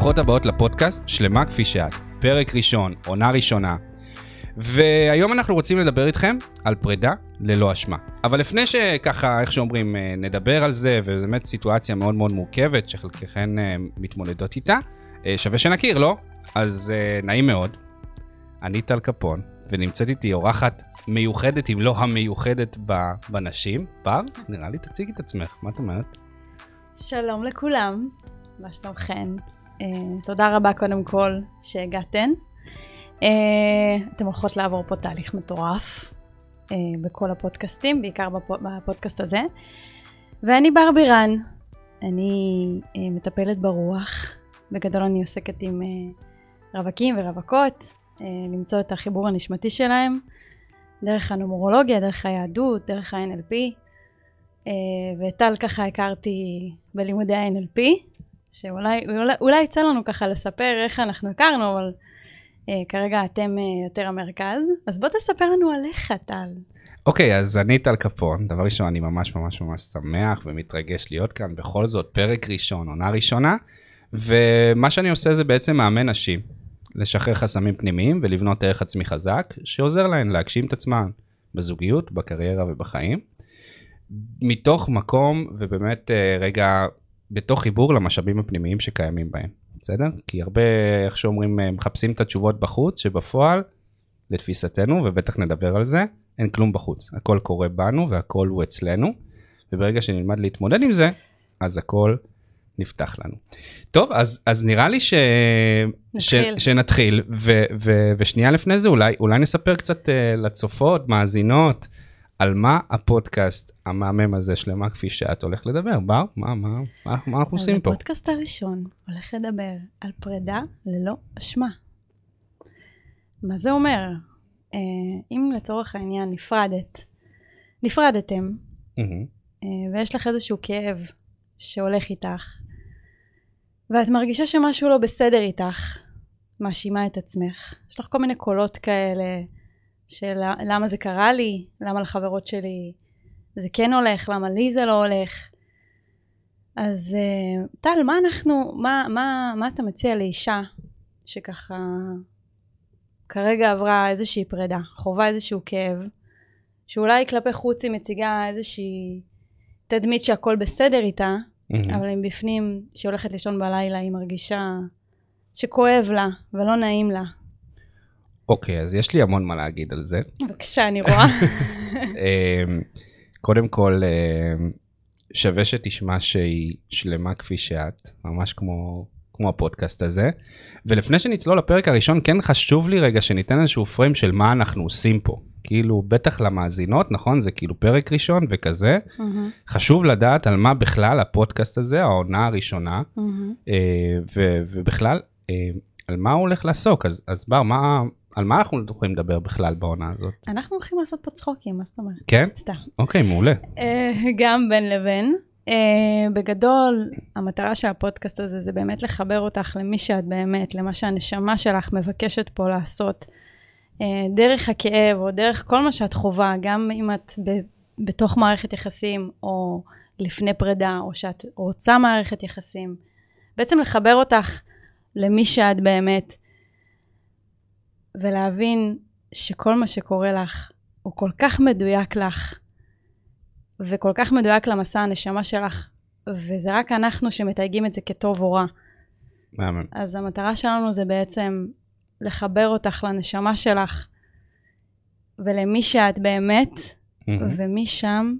ברוכות הבאות לפודקאסט שלמה כפי שאת, פרק ראשון, עונה ראשונה. והיום אנחנו רוצים לדבר איתכם על פרידה ללא אשמה. אבל לפני שככה, איך שאומרים, אה, נדבר על זה, וזו באמת סיטואציה מאוד מאוד מורכבת שחלקכן אה, מתמודדות איתה, אה, שווה שנכיר, לא? אז נעים מאוד, אני טל קפון, ונמצאת איתי אורחת מיוחדת, אם לא המיוחדת בנשים. בר, נראה לי תציגי את עצמך, מה את אומרת? שלום לכולם, מה שלומכן? Uh, תודה רבה קודם כל שהגעתן. Uh, אתם הולכות לעבור פה תהליך מטורף uh, בכל הפודקאסטים, בעיקר בפ... בפודקאסט הזה. ואני בר בירן, אני מטפלת ברוח. בגדול אני עוסקת עם רווקים ורווקות, למצוא את החיבור הנשמתי שלהם, דרך הנומרולוגיה, דרך היהדות, דרך ה-NLP. וטל ככה הכרתי בלימודי ה-NLP, שאולי אולי, יצא לנו ככה לספר איך אנחנו הכרנו, אבל uh, כרגע אתם uh, יותר המרכז. אז בוא תספר לנו עליך, טל. אוקיי, okay, אז אני טל קפון. דבר ראשון, אני ממש ממש ממש שמח ומתרגש להיות כאן. בכל זאת, פרק ראשון, עונה ראשונה. ומה שאני עושה זה בעצם מאמן נשים, לשחרר חסמים פנימיים ולבנות ערך עצמי חזק, שעוזר להן להגשים את עצמן בזוגיות, בקריירה ובחיים. מתוך מקום ובאמת אה, רגע בתוך חיבור למשאבים הפנימיים שקיימים בהם, בסדר? כי הרבה, איך שאומרים, אה, מחפשים את התשובות בחוץ, שבפועל, לתפיסתנו, ובטח נדבר על זה, אין כלום בחוץ. הכל קורה בנו והכל הוא אצלנו, וברגע שנלמד להתמודד עם זה, אז הכל נפתח לנו. טוב, אז, אז נראה לי ש... נתחיל. ש... שנתחיל, ו, ו, ושנייה לפני זה אולי, אולי נספר קצת uh, לצופות, מאזינות, על מה הפודקאסט המהמם הזה שלמה כפי שאת הולך לדבר? בר, מה, מה, מה, מה אנחנו עושים פה? אז הפודקאסט הראשון הולך לדבר על פרידה ללא אשמה. מה זה אומר? אה, אם לצורך העניין נפרדת, נפרדתם, mm-hmm. אה, ויש לך איזשהו כאב שהולך איתך, ואת מרגישה שמשהו לא בסדר איתך, מאשימה את עצמך. יש לך כל מיני קולות כאלה, של למה זה קרה לי, למה לחברות שלי זה כן הולך, למה לי זה לא הולך. אז אה, טל, מה אנחנו, מה, מה, מה אתה מציע לאישה שככה כרגע עברה איזושהי פרידה, חווה איזשהו כאב, שאולי כלפי חוץ היא מציגה איזושהי תדמית שהכל בסדר איתה, mm-hmm. אבל אם בפנים, כשהיא הולכת לישון בלילה, היא מרגישה שכואב לה ולא נעים לה. אוקיי, אז יש לי המון מה להגיד על זה. בבקשה, אני רואה. אמ, קודם כל, אמ, שווה שתשמע שהיא שלמה כפי שאת, ממש כמו, כמו הפודקאסט הזה. ולפני שנצלול לפרק הראשון, כן חשוב לי רגע שניתן איזשהו פריים של מה אנחנו עושים פה. כאילו, בטח למאזינות, נכון? זה כאילו פרק ראשון וכזה. Mm-hmm. חשוב לדעת על מה בכלל הפודקאסט הזה, העונה הראשונה, mm-hmm. ובכלל, אה, על מה הוא הולך לעסוק. אז, אז בר, מה, על מה אנחנו יכולים לדבר בכלל בעונה הזאת? אנחנו הולכים לעשות פה צחוקים, מה זאת אומרת? כן? סתם. אוקיי, מעולה. אה, גם בין לבין. Uh, בגדול, המטרה של הפודקאסט הזה זה באמת לחבר אותך למי שאת באמת, למה שהנשמה שלך מבקשת פה לעשות. Uh, דרך הכאב או דרך כל מה שאת חווה, גם אם את ב- בתוך מערכת יחסים או לפני פרידה, או שאת רוצה מערכת יחסים. בעצם לחבר אותך למי שאת באמת, ולהבין שכל מה שקורה לך הוא כל כך מדויק לך, וכל כך מדויק למסע הנשמה שלך, וזה רק אנחנו שמתייגים את זה כטוב או רע. מאמן. אז המטרה שלנו זה בעצם לחבר אותך לנשמה שלך, ולמי שאת באמת, mm-hmm. ומשם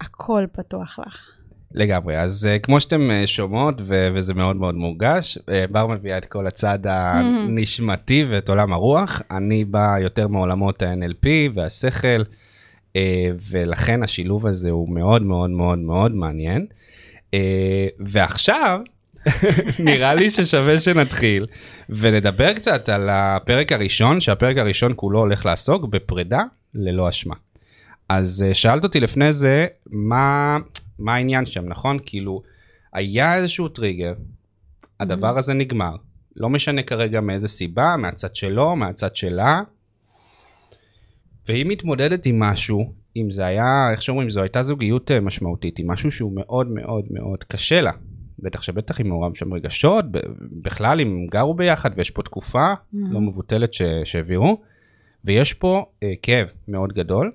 הכל פתוח לך. לגמרי, אז uh, כמו שאתם uh, שומעות, ו- וזה מאוד מאוד מורגש, uh, בר מביאה את כל הצד הנשמתי ואת עולם הרוח, אני בא יותר מעולמות ה-NLP והשכל, uh, ולכן השילוב הזה הוא מאוד מאוד מאוד מאוד מעניין. Uh, ועכשיו, נראה לי ששווה שנתחיל ונדבר קצת על הפרק הראשון, שהפרק הראשון כולו הולך לעסוק בפרידה ללא אשמה. אז שאלת אותי לפני זה, מה... מה העניין שם, נכון? כאילו, היה איזשהו טריגר, הדבר הזה נגמר. לא משנה כרגע מאיזה סיבה, מהצד שלו, מהצד שלה. והיא מתמודדת עם משהו, אם זה היה, איך שאומרים, זו הייתה זוגיות אה, משמעותית, עם משהו שהוא מאוד מאוד מאוד קשה לה. בטח שבטח אם מעורב שם רגשות, בכלל אם גרו ביחד ויש פה תקופה לא מבוטלת שהעבירו, ויש פה אה, כאב מאוד גדול,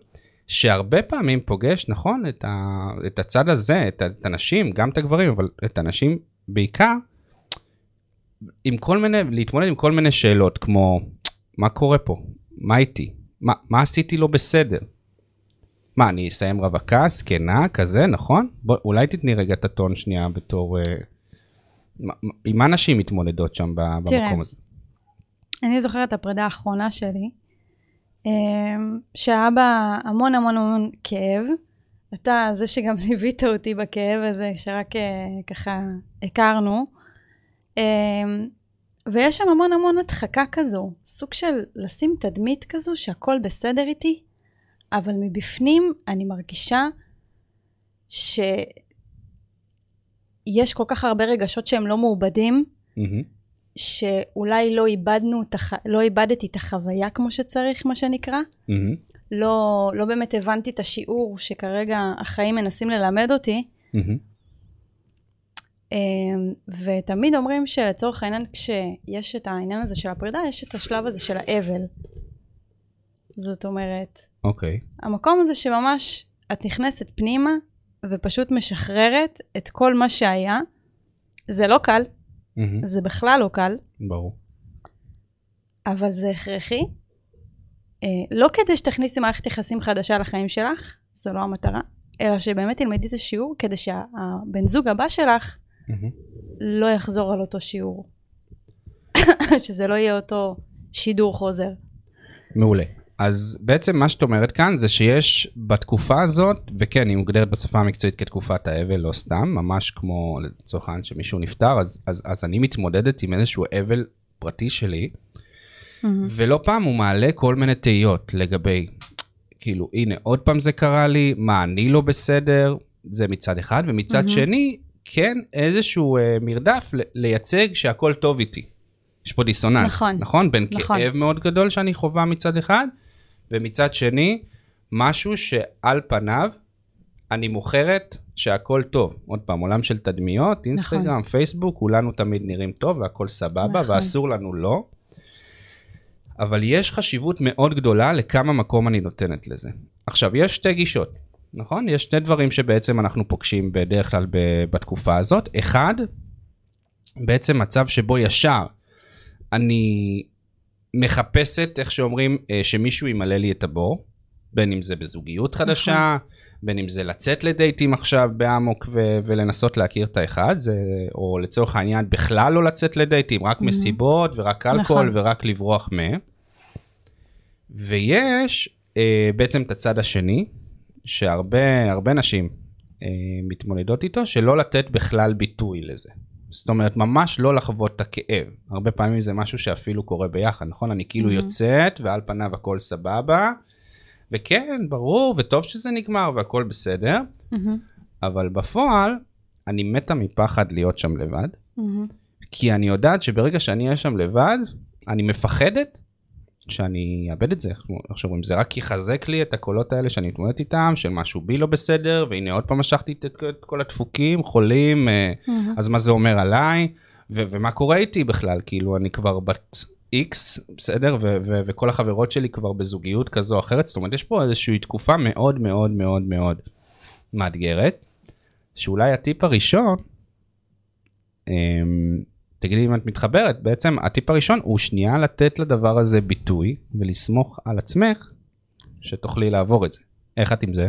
שהרבה פעמים פוגש, נכון, את, ה, את הצד הזה, את, את הנשים, גם את הגברים, אבל את הנשים בעיקר, עם כל מיני, להתמודד עם כל מיני שאלות, כמו, מה קורה פה? מה איתי? מה, מה עשיתי לא בסדר? מה, אני אסיים רווקה, זקנה, כזה, נכון? בוא, אולי תתני רגע את הטון שנייה בתור... אה, מה- עם מה נשים מתמודדות שם ב- תראה. במקום הזה? אני זוכרת את הפרידה האחרונה שלי, שהיה בה המון המון המון כאב. אתה זה שגם ליווית אותי בכאב הזה, שרק אה, ככה הכרנו. אמ, ויש שם המון המון הדחקה כזו, סוג של לשים תדמית כזו שהכל בסדר איתי, אבל מבפנים אני מרגישה שיש כל כך הרבה רגשות שהם לא מעובדים, מהמם. שאולי לא איבדנו. לא איבדתי את החוויה כמו שצריך, מה שנקרא. מהמם. לא, לא באמת הבנתי את השיעור שכרגע החיים מנסים ללמד אותי. אמ, ותמיד אומרים שלצורך העניין, כשיש את העניין הזה של הפרידה, יש את השלב הזה של האבל. זאת אומרת, אוקיי. המקום הזה שממש את נכנסת פנימה ופשוט משחררת את כל מה שהיה. זה לא קל, מהמם. זה בכלל לא קל. ברור. אבל זה הכרחי. אה, לא כדי שתכניסי מערכת יחסים חדשה לחיים שלך, זו לא המטרה, אלא שבאמת תלמדי את השיעור כדי שהבן זוג הבא שלך מהמם. לא יחזור על אותו שיעור. שזה לא יהיה אותו שידור חוזר. מעולה. אז בעצם מה שאת אומרת כאן זה שיש בתקופה הזאת, וכן, היא מוגדרת בשפה המקצועית כתקופת האבל, לא סתם, ממש כמו לצורך העניין שמישהו נפטר, אז, אז, אז אני מתמודדת עם איזשהו אבל פרטי שלי, ולא פעם הוא מעלה כל מיני תהיות לגבי, כאילו, הנה, עוד פעם זה קרה לי, מה, אני לא בסדר, זה מצד אחד, ומצד מהמם. שני, כן, איזשהו אה, מרדף לייצג שהכל טוב איתי. יש פה דיסוננס, נכון, נכון? בין נכון. כאב מאוד גדול שאני חווה מצד אחד, ומצד שני, משהו שעל פניו אני מוכרת שהכל טוב. עוד פעם, עולם של תדמיות, אינסטגרם, פייסבוק, כולנו תמיד נראים טוב והכל סבבה, נכון. ואסור לנו לא. אבל יש חשיבות מאוד גדולה לכמה מקום אני נותנת לזה. עכשיו, יש שתי גישות, נכון? יש שני דברים שבעצם אנחנו פוגשים בדרך כלל בתקופה הזאת. אחד, בעצם מצב שבו ישר אני מחפשת, איך שאומרים, אה, שמישהו ימלא לי את הבור, בין אם זה בזוגיות חדשה, בין אם זה לצאת לדייטים עכשיו באמוק ו- ולנסות להכיר את האחד, זה, או לצורך העניין בכלל לא לצאת לדייטים, רק Mhm. מסיבות ורק אלכוהול נכון. ורק לברוח מהם. ויש אה, בעצם את הצד השני, שהרבה הרבה נשים אה, מתמודדות איתו, שלא לתת בכלל ביטוי לזה. זאת אומרת, ממש לא לחוות את הכאב. הרבה פעמים זה משהו שאפילו קורה ביחד, נכון? אני כאילו Mhm. יוצאת ועל פניו הכל סבבה, וכן, ברור, וטוב שזה נגמר והכל בסדר, מהמם, אבל בפועל, אני מתה מפחד להיות שם לבד, מהמם. כי אני יודעת שברגע שאני אהיה שם לבד, אני מפחדת שאני אאבד את זה, איך שאומרים, זה רק יחזק לי את הקולות האלה שאני מתמודד איתם, של משהו בי לא בסדר, והנה עוד פעם משכתי את, את כל הדפוקים, חולים, מהמם. אז מה זה אומר עליי, ו- ומה קורה איתי בכלל, כאילו אני כבר בת איקס, בסדר, ו- ו- וכל החברות שלי כבר בזוגיות כזו או אחרת, זאת אומרת יש פה איזושהי תקופה מאוד מאוד מאוד מאוד מאתגרת, שאולי הטיפ הראשון, אמ, תגידי אם את מתחברת, בעצם הטיפ הראשון הוא שנייה לתת לדבר הזה ביטוי ולסמוך על עצמך שתוכלי לעבור את זה. איך את עם זה?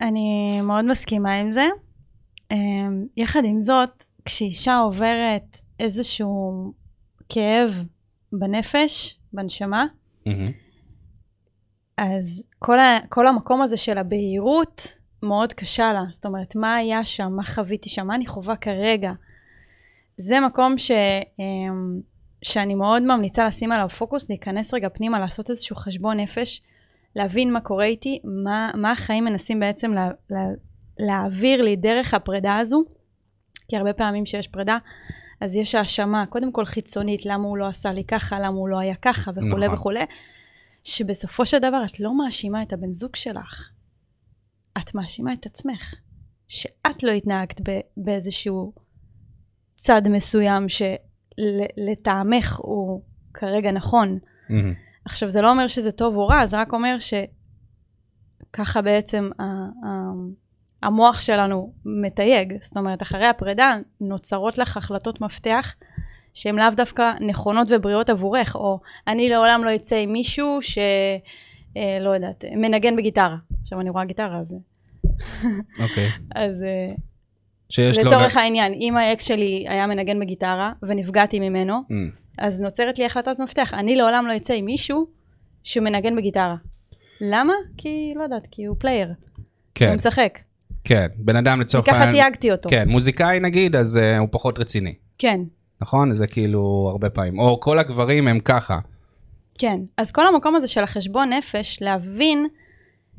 אני מאוד מסכימה עם זה. אמ, יחד עם זאת, כשאישה עוברת איזשהו כאב בנפש, בנשמה. אז כל, ה, כל המקום הזה של הבהירות מאוד קשה לה. זאת אומרת, מה היה שם, מה חוויתי שם, מה אני חווה כרגע. זה מקום ש, אמ, שאני מאוד ממליצה לשים עליו פוקוס, להיכנס רגע פנימה, לעשות איזשהו חשבון נפש, להבין מה קורה איתי, מה, מה החיים מנסים בעצם לה, לה, להעביר לי דרך הפרידה הזו. כי הרבה פעמים שיש פרידה, אז יש האשמה, קודם כל חיצונית, למה הוא לא עשה לי ככה, למה הוא לא היה ככה, וכולי נכון. וכולי. שבסופו של דבר את לא מאשימה את הבן זוג שלך, את מאשימה את עצמך. שאת לא התנהגת באיזשהו צד מסוים שלטעמך הוא כרגע נכון. מהמם. עכשיו, זה לא אומר שזה טוב או רע, זה רק אומר שככה בעצם ה- ה- המוח שלנו מתייג. זאת אומרת, אחרי הפרידה נוצרות לך החלטות מפתח שהן לאו דווקא נכונות ובריאות עבורך, או אני לעולם לא אצא עם מישהו ש... אה, לא יודעת, מנגן בגיטרה. עכשיו אני רואה גיטרה, אז... אוקיי. אז אה, שיש לו... לצורך העניין, אם האקס שלי היה מנגן בגיטרה ונפגעתי ממנו, מהמם. אז נוצרת לי החלטת מפתח. אני לעולם לא אצא עם מישהו שמנגן בגיטרה. למה? כי, לא יודעת, כי הוא player. הוא כן, משחק. כן. בן אדם לצורך ככה העניין... תייגתי אותו. כן, מוזיקאי נגיד, אז uh, הוא פחות רציני. כן, נכון? זה כאילו הרבה פעמים. או כל הגברים הם ככה. כן. אז כל המקום הזה של החשבון נפש, להבין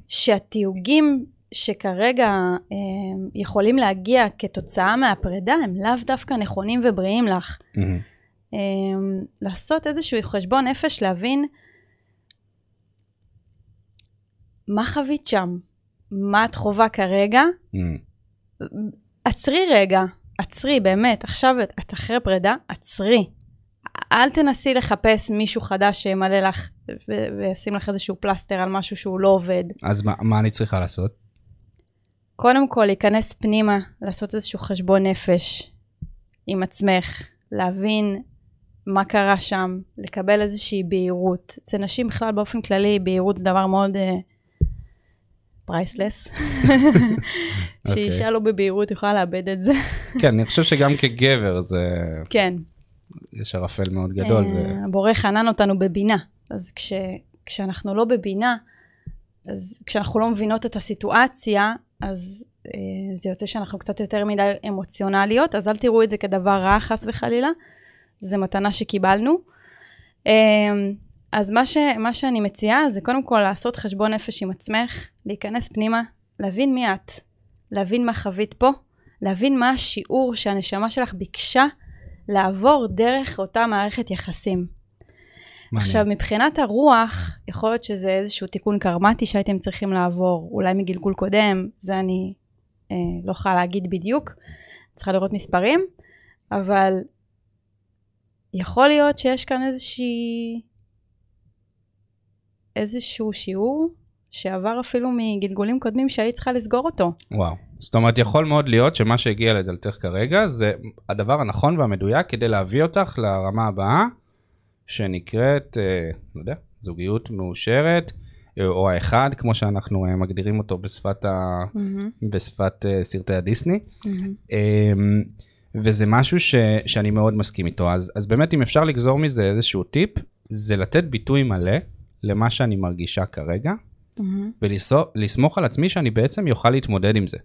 שהתיוגים שכרגע אה, יכולים להגיע כתוצאה מהפרידה, הם לאו דווקא נכונים ובריאים לך. מהמם. אה, לעשות איזשהו חשבון נפש, להבין מה חווית שם, מה את חווה כרגע, מהמם. עצרי רגע, עצרי, באמת, עכשיו את, את אחרי פרידה, עצרי. אל תנסי לחפש מישהו חדש שימלא לך וישים לך איזשהו פלסטר על משהו שהוא לא עובד. אז מה, מה אני צריכה לעשות? קודם כל, להיכנס פנימה, לעשות איזשהו חשבון נפש עם עצמך, להבין מה קרה שם, לקבל איזושהי בהירות. אצל נשים בכלל באופן כללי, בהירות זה דבר מאוד priceless. שאישה לא בבהירות יכולה לאבד את זה. כן, אני חושב שגם כגבר זה... כן. יש ערפל מאוד גדול. אה, הבורא חנן אותנו בבינה. אז כש, כשאנחנו לא בבינה, אז כשאנחנו לא מבינות את הסיטואציה, אז אה, זה יוצא שאנחנו קצת יותר מדי אמוציונליות, אז אל תראו את זה כדבר רע, חס וחלילה. זה מתנה שקיבלנו. אה, אז מה, ש, מה שאני מציעה זה קודם כל לעשות חשבון נפש עם עצמך, להיכנס פנימה, להבין מי את, להבין מה חווית פה, להבין מה השיעור שהנשמה שלך ביקשה לעבור דרך אותה מערכת יחסים. מעניין. עכשיו, מבחינת הרוח, יכול להיות שזה איזשהו תיקון קרמטי שהייתם צריכים לעבור, אולי מגלגול קודם, זה אני אה, לא יכולה להגיד בדיוק, צריכה לראות מספרים, אבל יכול להיות שיש כאן איזושהי... איזשהו שיעור שעבר אפילו מגלגולים קודמים שהיית צריכה לסגור אותו. וואו. זאת אומרת, יכול מאוד להיות שמה שהגיע לדלתך כרגע זה הדבר הנכון והמדויק כדי להביא אותך לרמה הבאה, שנקראת, אה, לא יודע, זוגיות מאושרת, אה, או האחד, כמו שאנחנו אה, מגדירים אותו בשפת, ה... בשפת אה, סרטי הדיסני. אמ, וזה משהו ש, שאני מאוד מסכים איתו. אז, אז באמת, אם אפשר לגזור מזה איזשהו טיפ, זה לתת ביטוי מלא למה שאני מרגישה כרגע, ולסמוך על עצמי שאני בעצם יוכל להתמודד עם זה.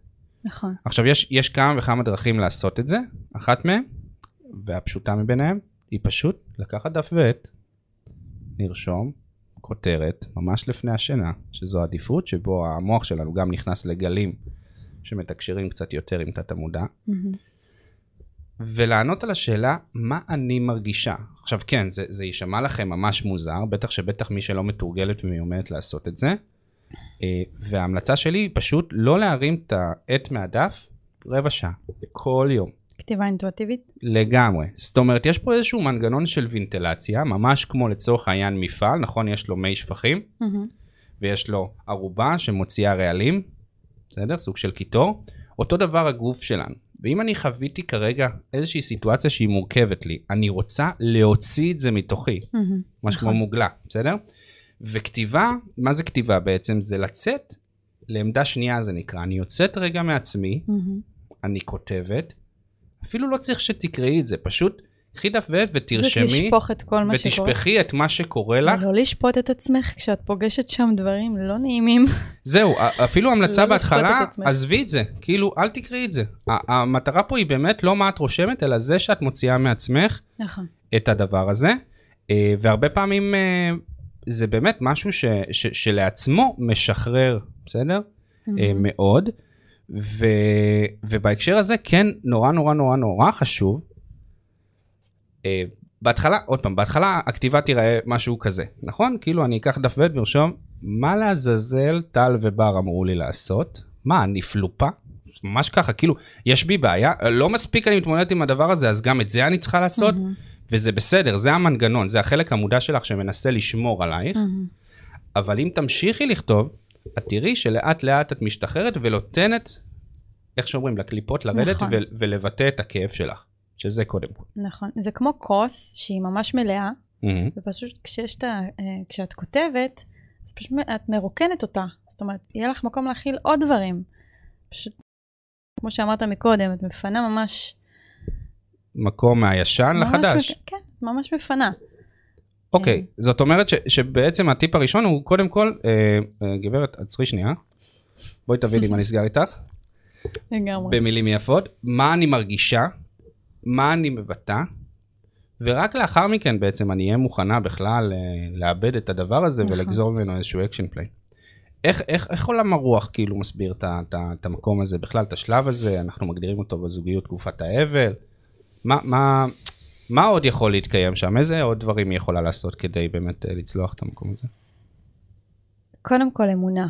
נכון. עכשיו, יש, יש כמה וכמה דרכים לעשות את זה. אחת מהן, והפשוטה מביניהם, היא פשוט לקחת דף ועט, לרשום כותרת ממש לפני השינה, שזו עדיפות שבו המוח שלנו גם נכנס לגלים שמתקשרים קצת יותר עם תת המודע, ולענות על השאלה מה אני מרגישה. עכשיו כן, זה, זה יישמע לכם ממש מוזר, בטח שבטח מי שלא מתורגלת ומיומנת לעשות את זה. אה, וההמלצה שלי היא פשוט לא להרים את העט מהדף רבע שעה, כל יום. כתיבה אינטואטיבית? לגמרי. זאת אומרת, יש פה איזשהו מנגנון של וינטלציה, ממש כמו לצורך העניין מפעל, נכון? יש לו מי שפכים, ויש לו ערובה שמוציאה רעלים, בסדר? סוג של קיטור. אותו דבר הגוף שלנו. ואם אני חוויתי כרגע איזושהי סיטואציה שהיא מורכבת לי, אני רוצה להוציא את זה מתוכי, משהו כמו נכון. מוגלה, בסדר? וכתיבה, מה זה כתיבה בעצם? זה לצאת לעמדה שנייה זה נקרא. אני יוצאת רגע מעצמי, אני כותבת, אפילו לא צריך שתקראי את זה, פשוט קחי דף ועט פשוט ותרשמי, לשפוך את כל מה שקורה. ותשפכי את מה שקורה לך. לא לשפוט את עצמך כשאת פוגשת שם דברים לא נעימים. זהו, אפילו המלצה לא בהתחלה. עזבי את זה, כאילו, אל תקראי את זה. המטרה פה היא באמת לא מה את רושמת, אלא זה שאת מוציאה מעצמך נכון. את הדבר הזה, אה, והרבה פעמים אה, זה באמת משהו ש, ש, שלעצמו משחרר, בסדר? אה, מאוד, ו, ובהקשר הזה כן נורא נורא נורא נורא חשוב. אה, בהתחלה, עוד פעם, בהתחלה הכתיבה תיראה משהו כזה, נכון? כאילו אני אקח דף ועט וארשום, מה לעזאזל טל ובר אמרו לי לעשות? מה, אני פלופה? ממש ככה, כאילו, יש בי בעיה, לא מספיק אני מתמודדת עם הדבר הזה, אז גם את זה אני צריכה לעשות, מהמם, וזה בסדר, זה המנגנון, זה החלק המודע שלך שמנסה לשמור עלייך, מהמם. אבל אם תמשיכי לכתוב, את תראי שלאט לאט את משתחררת ונותנת, איך שאומרים, לקליפות לרדת נכון. ו- ולבטא את הכאב שלך, שזה קודם כל. נכון. זה כמו כוס שהיא ממש מלאה, מהמם. ופשוט כשיש את ה... אה, כשאת כותבת, אז פשוט את מרוקנת אותה. זאת אומרת, יהיה לך מקום להכיל עוד דברים. פשוט, כמו שאמרת מקודם, את מפנה ממש... מקום מהישן ממש לחדש. מפ- כן, ממש מפנה. אוקיי, זאת אומרת ש, שבעצם הטיפ הראשון הוא קודם כל, אה, אה, גברת, עצרי שנייה, בואי תביאי לי מה נסגר איתך, לגמרי. במילים יפות, מה אני מרגישה, מה אני מבטא, ורק לאחר מכן בעצם אני אהיה מוכנה בכלל אה, לאבד את הדבר הזה נכון. ולגזור ממנו איזשהו action plan. איך, איך, איך עולם הרוח כאילו מסביר את המקום הזה, בכלל את השלב הזה, אנחנו מגדירים אותו בזוגיות תקופת האבל, מה, מה, מה עוד יכול להתקיים שם, איזה עוד דברים היא יכולה לעשות כדי באמת אה, לצלוח את המקום הזה? קודם כל אמונה.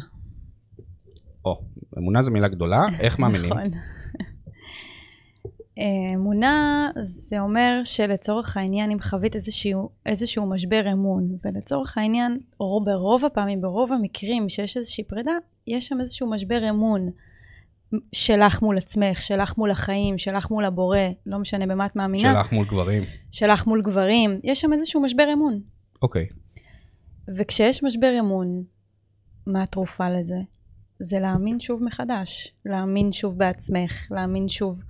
או, אמונה זו מילה גדולה, איך מאמינים? נכון. אה, אמונה זה אומר שלצורך העניין אם חווית איזשהו, איזשהו משבר אמון ולצורך העניין רוב- ברוב הפעמים ברוב המקרים שיש איזושהי פרידה יש שם איזשהו משבר אמון שלך מול עצמך שלך מול החיים שלך מול הבורא לא משנה במה את מאמינה שלך מול גברים. שלך מול גברים יש שם איזשהו משבר אמון אוקיי, וכשיש משבר אמון מה התרופה לזה? זה להאמין שוב מחדש, להאמין שוב בעצמך, להאמין שוב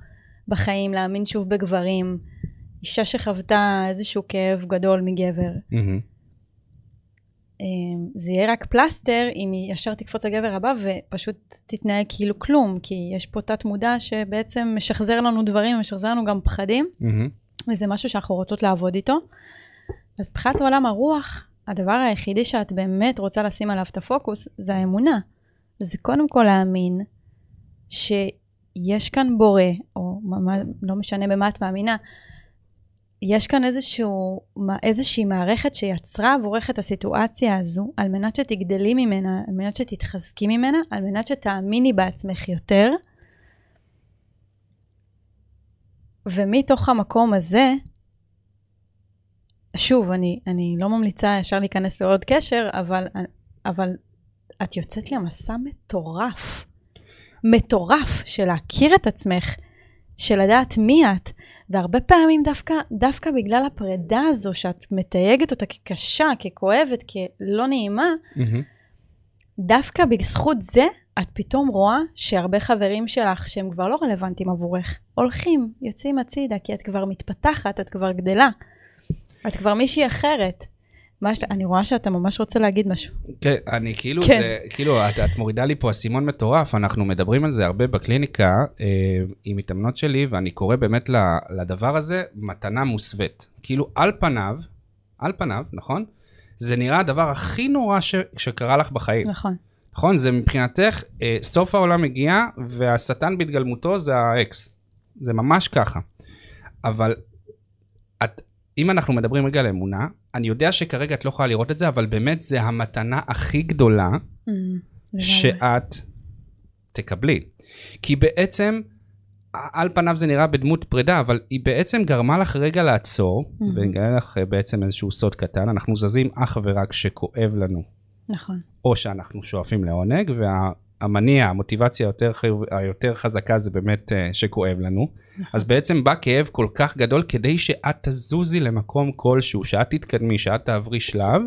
בחיים, להאמין שוב בגברים. אישה שחוותה איזשהו כאב גדול מגבר, מהמם. אה, זה יהיה רק פלסטר אם היא ישר תקפוץ לגבר הבא ופשוט תתנהג כאילו כלום, כי יש פה תת מודע שבעצם משחזר לנו דברים, משחזר לנו גם פחדים, מהמם. וזה משהו שאנחנו רוצות לעבוד איתו. אז מבחינת עולם הרוח, הדבר היחידי שאת באמת רוצה לשים עליו את הפוקוס זה האמונה. זה קודם כל להאמין שיש כאן בורא, או לא משנה במה את מאמינה, יש כאן איזשהו, איזושהי מערכת שיצרה עבורך את הסיטואציה הזו, על מנת שתגדלי ממנה, על מנת שתתחזקי ממנה, על מנת שתאמיני בעצמך יותר. ומתוך המקום הזה, שוב, אני, אני לא ממליצה ישר להיכנס לעוד קשר, אבל, אבל את יוצאת למסע מטורף. מטורף של להכיר את עצמך, של לדעת מי את. והרבה פעמים דווקא, דווקא בגלל הפרידה הזו, שאת מתייגת אותה כקשה, ככואבת, כלא נעימה, מהמם. דווקא בזכות זה, את פתאום רואה שהרבה חברים שלך, שהם כבר לא רלוונטיים עבורך, הולכים, יוצאים הצידה, כי את כבר מתפתחת, את כבר גדלה. את כבר מישהי אחרת. מה ש... אני רואה שאתה ממש רוצה להגיד משהו. כן, אני כאילו, כן. זה, כאילו, את, את מורידה לי פה אסימון מטורף, אנחנו מדברים על זה הרבה בקליניקה אה, עם מתאמנות שלי, ואני קורא באמת לדבר הזה מתנה מוסווית. כאילו, על פניו, על פניו, נכון? זה נראה הדבר הכי נורא ש, שקרה לך בחיים. נכון. נכון? זה מבחינתך, אה, סוף העולם הגיע, והשטן בהתגלמותו זה האקס. זה ממש ככה. אבל אם אנחנו מדברים רגע על אמונה, אני יודע שכרגע את לא יכולה לראות את זה, אבל באמת זה המתנה הכי גדולה Mm. שאת תקבלי. כי בעצם, על פניו זה נראה בדמות פרידה, אבל היא בעצם גרמה לך רגע לעצור, Mhm. ונגלה לך אה, בעצם איזשהו סוד קטן, אנחנו זזים אך ורק כשכואב לנו, נכון. או שאנחנו שואפים לעונג, והמניע, המוטיבציה היותר, חיוב- היותר חזקה זה באמת אה, שכואב לנו. אז בעצם בא כאב כל כך גדול כדי שאת תזוזי למקום כלשהו, שאת תתקדמי, שאת תעברי שלב.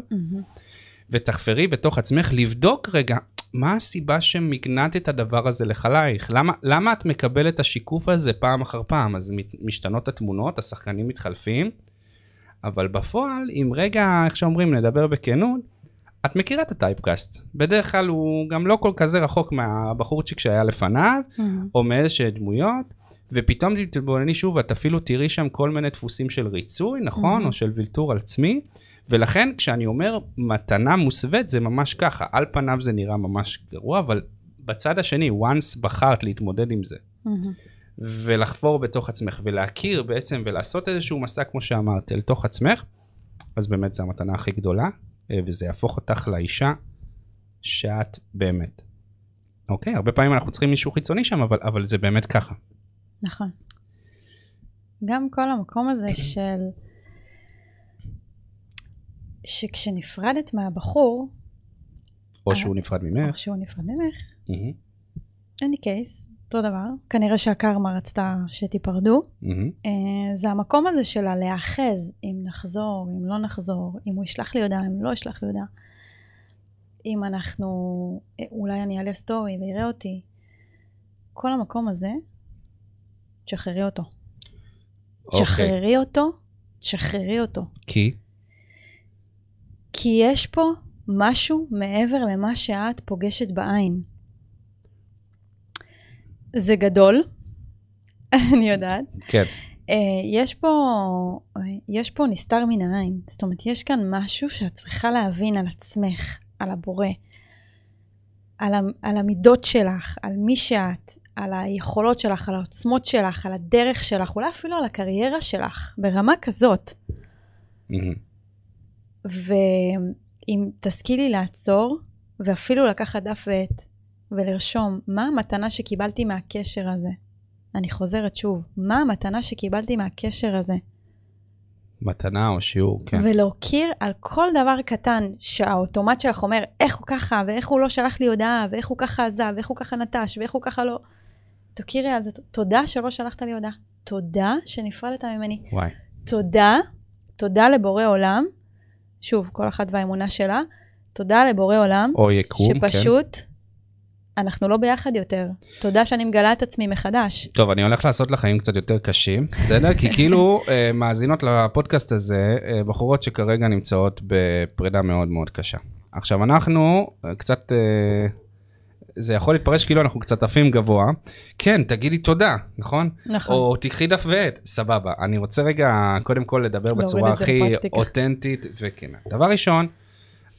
ותחפרי בתוך עצמך לבדוק רגע, מה הסיבה שמגנעת את הדבר הזה לחלייך? למה, למה את מקבלת את השיקוף הזה פעם אחר פעם? אז משתנות התמונות, השחקנים מתחלפים, אבל בפועל, אם רגע, איך שאומרים, נדבר בכנות, את מכירה את הטייפקאסט. בדרך כלל הוא גם לא כל כזה רחוק מהבחורצ'יק שהיה לפניו, מהמם. או מאיזשהם דמויות, ופתאום תתבונני שוב, את אפילו תראי שם כל מיני דפוסים של ריצוי, נכון? Mhm. או של וילתור על עצמי. ולכן כשאני אומר מתנה מוסווית זה ממש ככה, על פניו זה נראה ממש גרוע, אבל בצד השני, once בחרת להתמודד עם זה, מהמם. ולחפור בתוך עצמך, ולהכיר בעצם, ולעשות איזשהו מסע, כמו שאמרת, אל תוך עצמך, אז באמת זו המתנה הכי גדולה, וזה יהפוך אותך לאישה שאת באמת. אוקיי, הרבה פעמים אנחנו צריכים מישהו חיצוני שם, אבל, אבל זה באמת ככה. נכון. גם כל המקום הזה של... שכשנפרדת מהבחור, או אה, שהוא נפרד או ממך. שהוא נפרד ממך, אין לי קייס, אותו דבר. כנראה שהקרמה רצתה שתיפרדו. אה, זה המקום הזה של הלהאחז, אם נחזור, אם לא נחזור, אם הוא ישלח לי הודעה, אם לא ישלח לי הודעה. אם אנחנו, אה, אולי אני אעלה סטורי ויראה אותי. כל המקום הזה, תשחררי אותו. אוקיי. תשחררי אותו, תשחררי אותו. כי? כי יש פה משהו מעבר למה שאת פוגשת בעין. זה גדול, אני יודעת. כן. אה, יש פה, יש פה נסתר מן העין. זאת אומרת, יש כאן משהו שאת צריכה להבין על עצמך, על הבורא, על, על המידות שלך, על מי שאת, על היכולות שלך, על העוצמות שלך, על הדרך שלך, אולי אפילו על הקריירה שלך, ברמה כזאת. ואם תשכילי לעצור, ואפילו לקחת דף ועט, ולרשום מה המתנה שקיבלתי מהקשר הזה. אני חוזרת שוב, מה המתנה שקיבלתי מהקשר הזה? מתנה או שיעור, כן. ולהוקיר על כל דבר קטן שהאוטומט שלך אומר, איך הוא ככה, ואיך הוא לא שלח לי הודעה, ואיך הוא ככה עזב, ואיך הוא ככה נטש, ואיך הוא ככה לא... תוקירי על זה, תודה שלא שלחת לי הודעה. תודה שנפרדת ממני. וואי. תודה, תודה לבורא עולם, שוב, כל אחת והאמונה שלה, תודה לבורא עולם, או יקום, כן. אנחנו לא ביחד יותר. תודה שאני מגלה את עצמי מחדש. טוב, אני הולך לעשות לחיים קצת יותר קשים, בסדר? כי כאילו אה, מאזינות לפודקאסט הזה, אה, בחורות שכרגע נמצאות בפרידה מאוד מאוד קשה. עכשיו, אנחנו אה, קצת, זה יכול להתפרש כאילו אנחנו קצת עפים גבוה. כן, תגידי תודה, נכון? נכון. או תיקחי דף ועט, סבבה. אני רוצה רגע קודם כל לדבר בצורה הכי. אותנטית וכנה. דבר ראשון,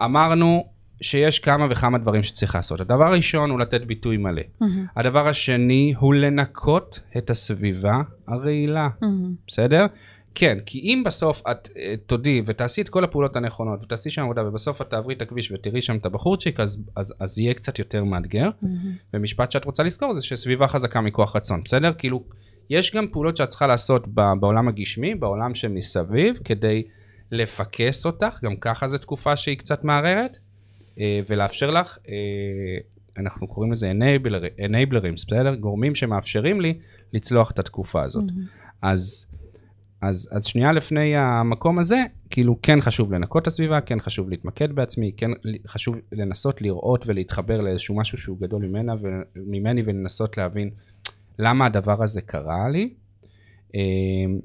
אמרנו שיש כמה וכמה דברים שצריך לעשות. הדבר הראשון הוא לתת ביטוי מלא. מהמם, הדבר השני הוא לנקות את הסביבה הרעילה, מהמם. בסדר? כן, כי אם בסוף את אה, תודי ותעשי את כל הפעולות הנכונות ותעשי שם עבודה ובסוף את תעברי את הכביש ותראי שם את הבחורצ'יק אז, אז, אז יהיה קצת יותר מאתגר. מהמם. ומשפט שאת רוצה לזכור זה שסביבה חזקה מכוח רצון, בסדר? כאילו, יש גם פעולות שאת צריכה לעשות בעולם הגשמי, בעולם שמסביב, כדי לפקס אותך, גם ככה זו תקופה שהיא קצת מערערת, ולאפשר לך, אה, אנחנו קוראים לזה enabler, enablers, בסדר? גורמים שמאפשרים לי לצלוח את התקופה הזאת. מהמם. אז, אז, אז שנייה לפני המקום הזה, כאילו כן חשוב לנקות את הסביבה, כן חשוב להתמקד בעצמי, כן חשוב לנסות לראות ולהתחבר לאיזשהו משהו שהוא גדול ממנה וממני ולנסות להבין למה הדבר הזה קרה לי. אמ,